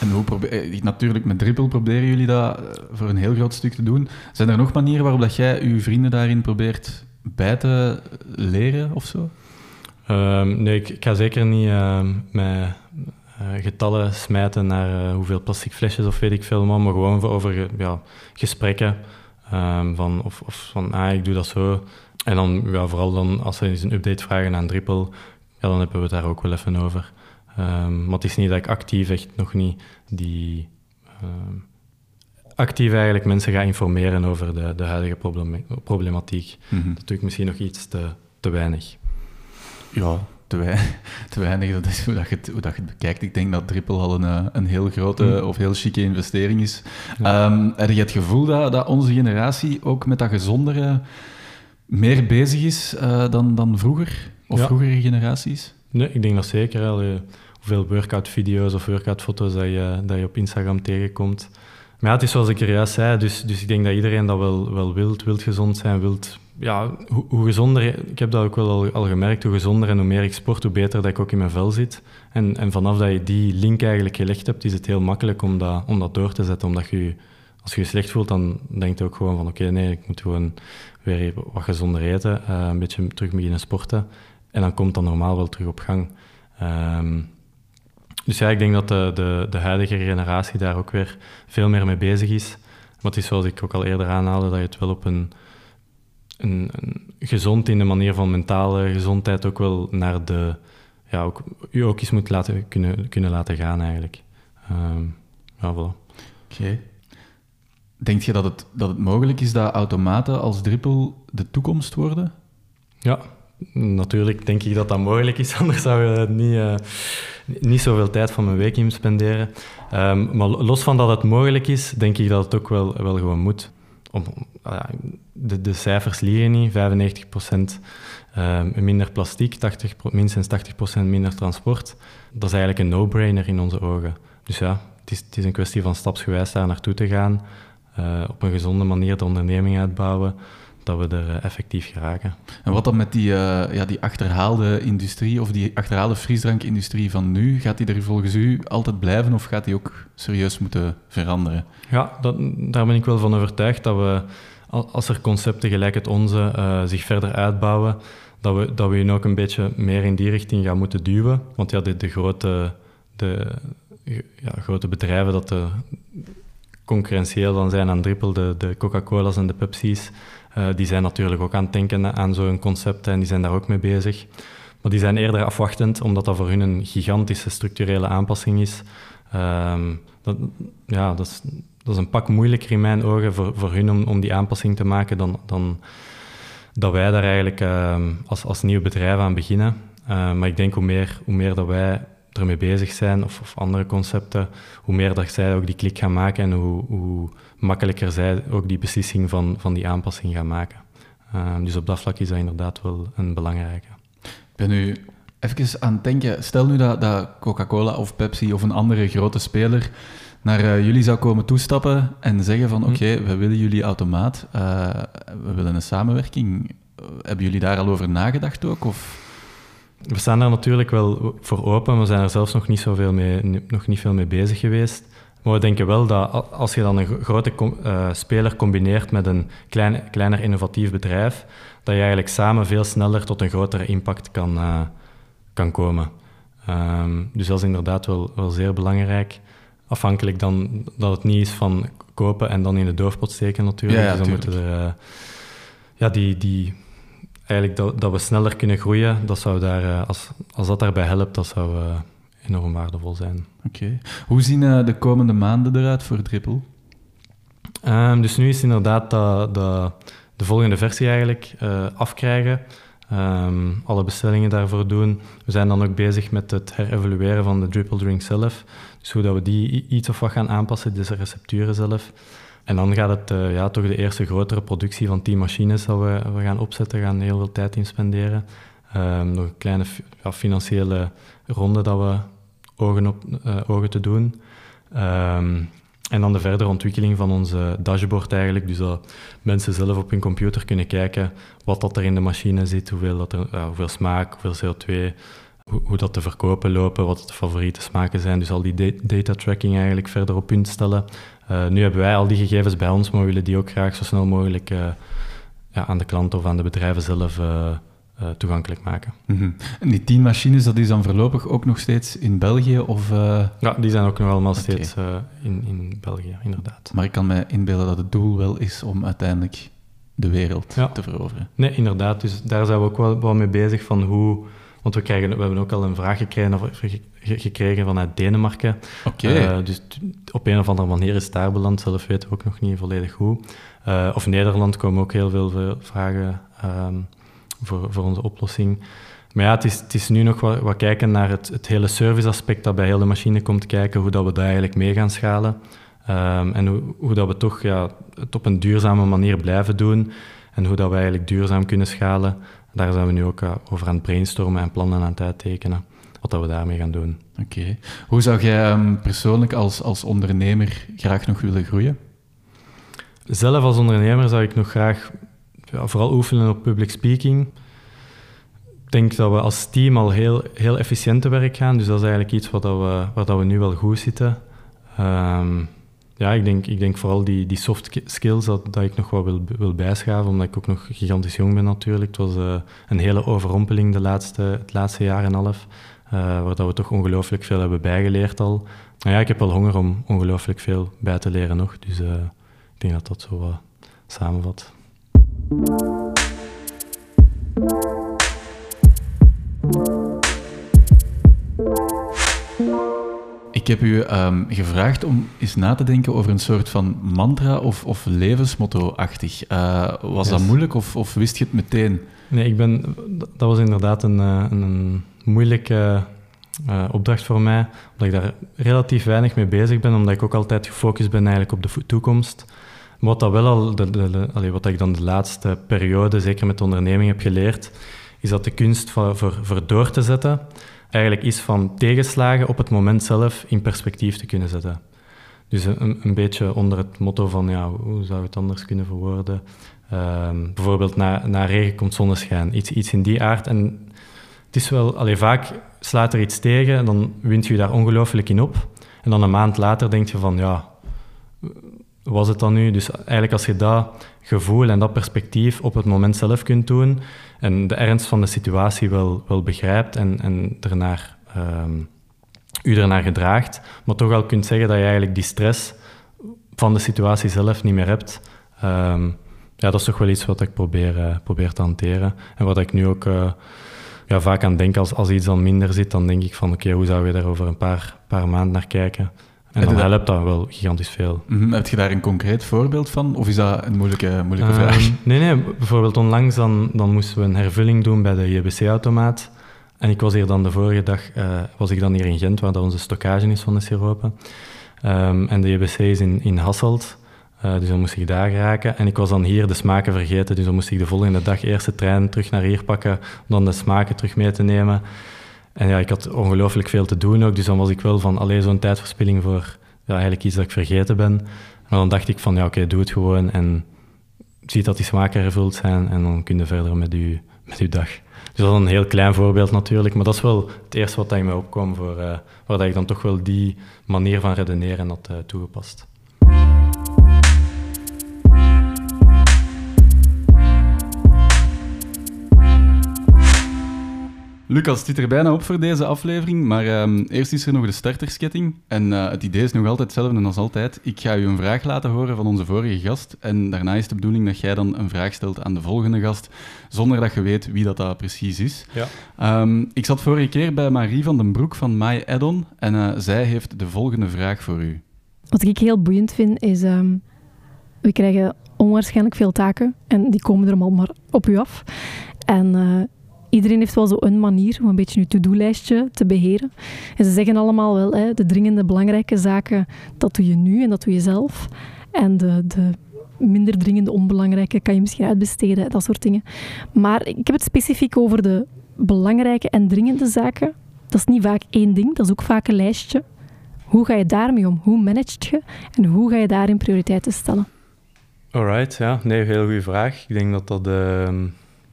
En hoe probeer, eh, natuurlijk, met Drippel proberen jullie dat eh, voor een heel groot stuk te doen. Zijn er nog manieren waarop dat jij je vrienden daarin probeert bij te leren of zo? Um, nee, ik, ga zeker niet uh, met uh, getallen smijten naar uh, hoeveel plastic flesjes of weet ik veel, maar gewoon over ja, gesprekken. Um, van, of, of van, ah, ik doe dat zo. En dan ja, vooral dan, als ze eens een update vragen aan Drippel, ja, dan hebben we het daar ook wel even over. Um, maar het is niet dat ik actief echt nog niet die... Um, actief eigenlijk mensen ga informeren over de, de huidige problematiek. Mm -hmm. Dat doe ik misschien nog iets te, te weinig. Ja, te, weinig, <laughs> te weinig. Dat is hoe, dat je het, hoe dat je het bekijkt. Ik denk dat Triple al een, eh, een heel grote mm. of heel chique investering is. Ja. Um, heb je het gevoel dat, dat onze generatie ook met dat gezondere meer bezig is uh, dan, dan vroeger? Of ja. vroegere generaties? Nee, ik denk dat zeker. Allee, hoeveel workout-video's of workout-foto's dat je, dat je op Instagram tegenkomt. Maar ja, het is zoals ik er juist zei, dus, dus ik denk dat iedereen dat wel, wel wilt, wilt gezond zijn, wilt... Ja, hoe, hoe gezonder... Ik heb dat ook wel al, al, gemerkt, hoe gezonder en hoe meer ik sport, hoe beter dat ik ook in mijn vel zit. En, en vanaf dat je die link eigenlijk gelegd hebt, is het heel makkelijk om dat, om dat door te zetten, omdat je... Als je je slecht voelt, dan denk je ook gewoon van oké, nee, ik moet gewoon weer wat gezonder eten, uh, een beetje terug beginnen sporten. En dan komt dat normaal wel terug op gang. Um, dus ja, ik denk dat de, de, de huidige generatie daar ook weer veel meer mee bezig is. Maar het is zoals ik ook al eerder aanhaalde, dat je het wel op een, een, een gezond in de manier van mentale gezondheid ook wel naar de... Ja, ook, u ook eens moet laten, kunnen, kunnen laten gaan eigenlijk. Um, ja, voilà. Oké. Okay. Denk je dat het, dat het mogelijk is dat automaten als drippel de toekomst worden? Ja, natuurlijk denk ik dat dat mogelijk is, <laughs> anders zou je niet, uh, niet zoveel tijd van mijn week in spenderen. Um, maar los van dat het mogelijk is, denk ik dat het ook wel, wel gewoon moet. Om, de, de cijfers liegen niet, 95% uh, minder plastic, 80, minstens 80% minder transport. Dat is eigenlijk een no-brainer in onze ogen. Dus ja, het is, het is een kwestie van stapsgewijs daar naartoe te gaan, uh, op een gezonde manier de onderneming uitbouwen, dat we er eh, effectief geraken. En wat dan met die, uh, ja, die achterhaalde industrie of die achterhaalde frisdrankindustrie van nu? Gaat die er volgens u altijd blijven of gaat die ook serieus moeten veranderen? Ja, dat, daar ben ik wel van overtuigd dat we, als er concepten gelijk het onze uh, zich verder uitbouwen, dat we, dat we hun ook een beetje meer in die richting gaan moeten duwen. Want ja, de, de grote, de, ja, grote bedrijven dat de, concurrentieel dan zijn aan Drippel, de, de Coca-Cola's en de Pepsi's, uh, die zijn natuurlijk ook aan het denken aan zo'n concept en die zijn daar ook mee bezig. Maar die zijn eerder afwachtend, omdat dat voor hun een gigantische structurele aanpassing is. Um, dat, ja, dat is, dat is een pak moeilijker in mijn ogen voor, voor hun om, om die aanpassing te maken dan, dan dat wij daar eigenlijk uh, als, als nieuw bedrijf aan beginnen. Uh, maar ik denk hoe meer, hoe meer dat wij ermee bezig zijn, of, of, andere concepten, hoe meer dat zij ook die klik gaan maken en hoe, hoe makkelijker zij ook die beslissing van, van die aanpassing gaan maken. Uh, dus op dat vlak is dat inderdaad wel een belangrijke. Ik ben nu even aan het denken, stel nu dat, dat Coca-Cola of Pepsi of een andere grote speler naar uh, jullie zou komen toestappen en zeggen van oké, okay, we willen jullie automaat, uh, we willen een samenwerking. Hebben jullie daar al over nagedacht ook? Of we staan daar natuurlijk wel voor open. We zijn er zelfs nog niet, zoveel mee, nog niet veel mee bezig geweest. Maar we denken wel dat als je dan een grote uh, speler combineert met een klein, kleiner innovatief bedrijf, dat je eigenlijk samen veel sneller tot een grotere impact kan, uh, kan komen. Um, dus dat is inderdaad wel, wel zeer belangrijk. Afhankelijk dan dat het niet is van kopen en dan in de doorpot steken natuurlijk. Ja, ja, dus dan moeten er uh, ja, die, die, eigenlijk dat, dat we sneller kunnen groeien, dat zou daar, als, als dat daarbij helpt, dat zou enorm waardevol zijn. Oké. Hoe zien de komende maanden eruit voor Dripple? Um, dus nu is inderdaad dat, dat de volgende versie eigenlijk afkrijgen. Ehm, alle bestellingen daarvoor doen. We zijn dan ook bezig met het herevalueren van de dripple drink zelf. Dus hoe dat we die iets of wat gaan aanpassen, dus de recepturen zelf. En dan gaat het uh, ja, toch de eerste grotere productie van 10 machines dat we, we gaan opzetten, gaan heel veel tijd in spenderen. Um, nog een kleine ja, financiële ronde dat we ogen, op, uh, ogen te doen. Um, en dan de verdere ontwikkeling van onze dashboard eigenlijk. Dus dat mensen zelf op hun computer kunnen kijken wat dat er in de machine zit, hoeveel, dat er, hoeveel smaak, hoeveel CO2, hoe, hoe, dat de verkopen lopen, wat de favoriete smaken zijn. Dus al die data tracking eigenlijk verder op punt stellen. Uh, nu hebben wij al die gegevens bij ons, maar we willen die ook graag zo snel mogelijk uh, ja, aan de klant of aan de bedrijven zelf uh, uh, toegankelijk maken. Mm En die tien machines, dat is dan voorlopig ook nog steeds in België? Of. Ja, die zijn ook nog allemaal okay. steeds in, in België, inderdaad. Maar ik kan me inbeelden dat het doel wel is om uiteindelijk de wereld ja. te veroveren. Nee, inderdaad. Dus daar zijn we ook wel, wel mee bezig van hoe... Want we, krijgen, we hebben ook al een vraag gekregen, of, gekregen vanuit Denemarken. Okay. dus op een of andere manier is daar beland. Zelf weten we ook nog niet volledig hoe. of Nederland komen ook heel veel vragen... Um, voor, voor onze oplossing. Maar ja, het is, het is nu nog wat, wat kijken naar het, het hele serviceaspect dat bij heel de machine komt kijken, hoe dat we daar eigenlijk mee gaan schalen. Um, en hoe, hoe dat we toch ja, het op een duurzame manier blijven doen en hoe dat we eigenlijk duurzaam kunnen schalen. Daar zijn we nu ook uh, over aan het brainstormen en plannen aan het uittekenen, wat dat we daarmee gaan doen. Oké. Okay. Hoe zou jij um, persoonlijk als, als ondernemer graag nog willen groeien? Zelf als ondernemer zou ik nog graag ja, vooral oefenen op public speaking. Ik denk dat we als team al heel, heel efficiënt te werk gaan. Dus dat is eigenlijk iets wat dat we, waar dat we nu wel goed zitten. Um, ja, ik denk, ik denk vooral die, die soft skills dat, dat ik nog wat wil, wil bijschaven, omdat ik ook nog gigantisch jong ben natuurlijk. Het was uh, een hele overrompeling de laatste, het laatste jaar en half, uh, waar dat we toch ongelooflijk veel hebben bijgeleerd al. Nou ja, ik heb wel honger om ongelooflijk veel bij te leren nog, dus uh, ik denk dat dat zo wat samenvat. Heb u um, gevraagd om eens na te denken over een soort van mantra of, of levensmotto-achtig. Uh, was yes. dat moeilijk of, of, wist je het meteen? Nee, ik ben, dat was inderdaad een, een, een moeilijke uh, opdracht voor mij, omdat ik daar relatief weinig mee bezig ben, omdat ik ook altijd gefocust ben eigenlijk op de toekomst. Maar wat, dat wel al de, de, de, allee, wat ik dan de laatste periode, zeker met de onderneming, heb geleerd, is dat de kunst voor, voor, voor door te zetten eigenlijk is van tegenslagen op het moment zelf in perspectief te kunnen zetten. Dus een, een beetje onder het motto van, ja, hoe zou het anders kunnen verwoorden? Um, bijvoorbeeld, na, na regen komt zonneschijn. Iets, iets in die aard. En het is wel, allee, vaak slaat er iets tegen, dan wint je daar ongelooflijk in op. En dan een maand later denk je van, ja, was het dan nu? Dus eigenlijk als je dat gevoel en dat perspectief op het moment zelf kunt doen en de ernst van de situatie wel, wel begrijpt en, en ernaar, um, u ernaar gedraagt, maar toch al kunt zeggen dat je eigenlijk die stress van de situatie zelf niet meer hebt, um, ja, dat is toch wel iets wat ik probeer, probeer te hanteren. En wat ik nu ook uh, ja, vaak aan denk, als, als iets dan minder zit, dan denk ik van oké, hoe zou je daar over een paar, paar maanden naar kijken? En dan helpt dat wel gigantisch veel. Mm -hmm. Heb je daar een concreet voorbeeld van? Of is dat een moeilijke, moeilijke uh, vraag? Nee, nee. Bijvoorbeeld onlangs dan, dan moesten we een hervulling doen bij de JBC-automaat. En ik was hier dan de vorige dag uh, was ik dan hier in Gent, waar dat onze stockage is van de siropen. Um, en de JBC is in, in Hasselt. Uh, dus dan moest ik daar geraken. En ik was dan hier de smaken vergeten. Dus dan moest ik de volgende dag eerst de trein terug naar hier pakken. Om dan de smaken terug mee te nemen. En ja, ik had ongelooflijk veel te doen ook, dus dan was ik wel van alleen zo'n tijdverspilling voor ja, eigenlijk iets dat ik vergeten ben. Maar dan dacht ik van ja, oké, doe het gewoon en zie dat die smaken gevuld zijn en dan kun je verder met je, met uw dag. Dus dat is een heel klein voorbeeld natuurlijk, maar dat is wel het eerste wat in me opkwam, voor, uh, waar dat ik dan toch wel die manier van redeneren had uh, toegepast. Lucas, het zit er bijna op voor deze aflevering, maar ehm, eerst is er nog de startersketting. En uh, het idee is nog altijd hetzelfde als altijd. Ik ga u een vraag laten horen van onze vorige gast en daarna is de bedoeling dat jij dan een vraag stelt aan de volgende gast, zonder dat je weet wie dat, dat precies is. Ja. Um, ik zat vorige keer bij Marie van den Broek van My Addon en uh, zij heeft de volgende vraag voor u. Wat ik heel boeiend vind is, um, we krijgen onwaarschijnlijk veel taken en die komen er allemaal maar op u af. En uh, iedereen heeft wel zo een manier om een beetje je to-do-lijstje te beheren. En ze zeggen allemaal wel, hè, de dringende belangrijke zaken, dat doe je nu en dat doe je zelf. En de, de minder dringende onbelangrijke kan je misschien uitbesteden, dat soort dingen. Maar ik heb het specifiek over de belangrijke en dringende zaken. Dat is niet vaak één ding, dat is ook vaak een lijstje. Hoe ga je daarmee om? Hoe managt je? En hoe ga je daarin prioriteiten stellen? Alright, ja. Nee, heel goede vraag. Ik denk dat dat uh,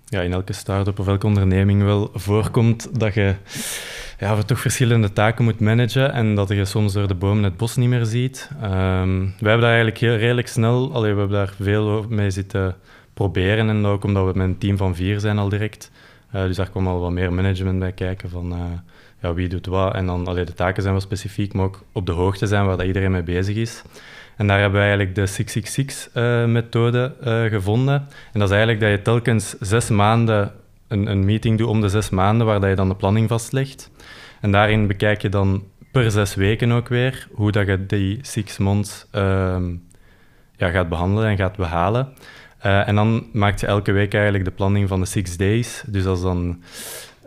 ja, in elke start-up of elke onderneming wel voorkomt dat je ja, toch verschillende taken moet managen en dat je soms door de bomen het bos niet meer ziet. Um, wij hebben daar eigenlijk heel redelijk snel, allee, we hebben daar veel mee zitten proberen en ook omdat we met een team van vier zijn al direct. Uh, dus daar kwam al wat meer management bij kijken van uh, ja, wie doet wat. En dan, allee, de taken zijn wel specifiek, maar ook op de hoogte zijn waar dat iedereen mee bezig is. En daar hebben we eigenlijk de 666-methode uh, uh, gevonden. En dat is eigenlijk dat je telkens zes maanden een, een, meeting doet om de zes maanden, waar dat je dan de planning vastlegt. En daarin bekijk je dan per zes weken ook weer hoe dat je die six months uh, ja, gaat behandelen en gaat behalen. Uh, en dan maak je elke week eigenlijk de planning van de six days. Dus dat is dan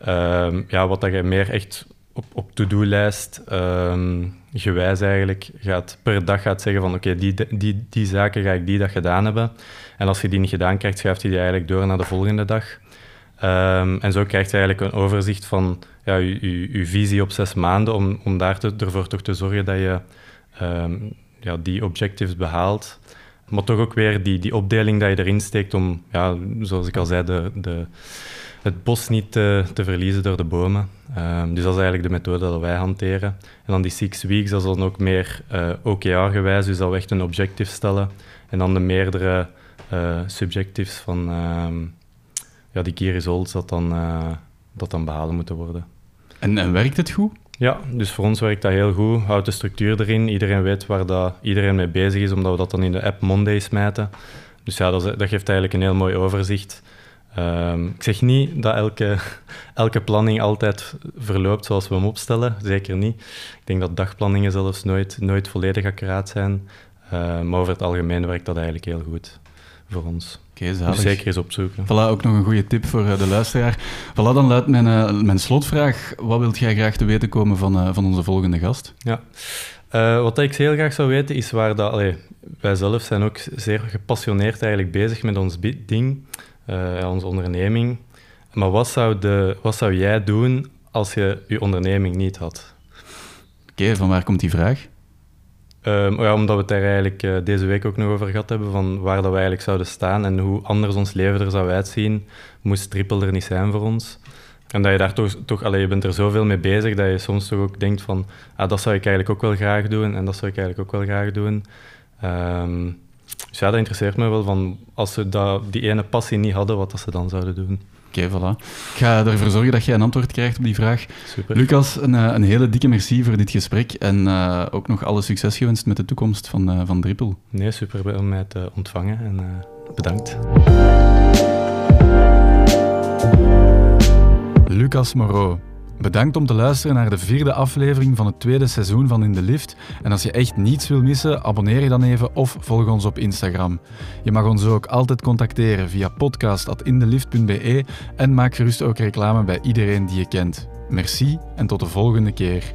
ehm, ja, wat dat je meer echt op, op to-do-lijst um, gewijs eigenlijk gaat, per dag gaat zeggen van oké, die, die, die zaken ga ik die dag gedaan hebben. En als je die niet gedaan krijgt, schuift hij die eigenlijk door naar de volgende dag. Um, en zo krijg je eigenlijk een overzicht van ja, je, je, visie op zes maanden, om, om daar te, ervoor toch te zorgen dat je um, ja, die objectives behaalt. Maar toch ook weer die, die opdeling dat je erin steekt om, ja, zoals ik al zei, de, de, het bos niet te, te verliezen door de bomen. Um, dus dat is eigenlijk de methode dat wij hanteren. En dan die six weeks, dat is dan ook meer uh, OKR-gewijs, dus dat we echt een objective stellen. En dan de meerdere uh, subjectives van um, ja, die key results dat dan, uh, dat dan behalen moeten worden. En, en werkt het goed? Ja, dus voor ons werkt dat heel goed. Houdt de structuur erin. Iedereen weet waar dat iedereen mee bezig is, omdat we dat dan in de app Monday smijten. Dus ja, dat geeft eigenlijk een heel mooi overzicht. Um, ik zeg niet dat elke, elke planning altijd verloopt zoals we hem opstellen, zeker niet. Ik denk dat dagplanningen zelfs nooit, nooit volledig accuraat zijn, uh, maar over het algemeen werkt dat eigenlijk heel goed voor ons. Okay, dus zeker eens opzoeken. Voilà, ook nog een goede tip voor uh, de luisteraar. Voilà, dan luidt mijn, uh, mijn slotvraag. Wat wilt jij graag te weten komen van, van onze volgende gast? Ja. wat ik heel graag zou weten is waar dat... Allee, wij zelf zijn ook zeer gepassioneerd eigenlijk bezig met ons ding onze onderneming. Maar wat zou, de, wat zou jij doen als je je onderneming niet had? Oké, okay, van waar komt die vraag? Um, ja, omdat we het daar eigenlijk uh, deze week ook nog over gehad hebben, van waar dat we eigenlijk zouden staan en hoe anders ons leven er zou uitzien, moest Triple er niet zijn voor ons. En dat je daar toch, toch allee, je bent er zoveel mee bezig, dat je soms toch ook denkt van, ah, dat zou ik eigenlijk ook wel graag doen en dat zou ik eigenlijk ook wel graag doen. Um, dus ja, dat interesseert me wel, van als ze dat, die ene passie niet hadden, wat dat ze dan zouden doen. Oké, okay, voilà. Ik ga ervoor zorgen dat jij een antwoord krijgt op die vraag. Super. Lucas, een, een hele dikke merci voor dit gesprek en uh, ook nog alle succes gewenst met de toekomst van, uh, van Drippel. Nee, super om mij te ontvangen en uh, bedankt. Lucas Moreau. Bedankt om te luisteren naar de vierde aflevering van het tweede seizoen van In de Lift. En als je echt niets wil missen, abonneer je dan even of volg ons op Instagram. Je mag ons ook altijd contacteren via podcast.indelift.be en maak gerust ook reclame bij iedereen die je kent. Merci en tot de volgende keer.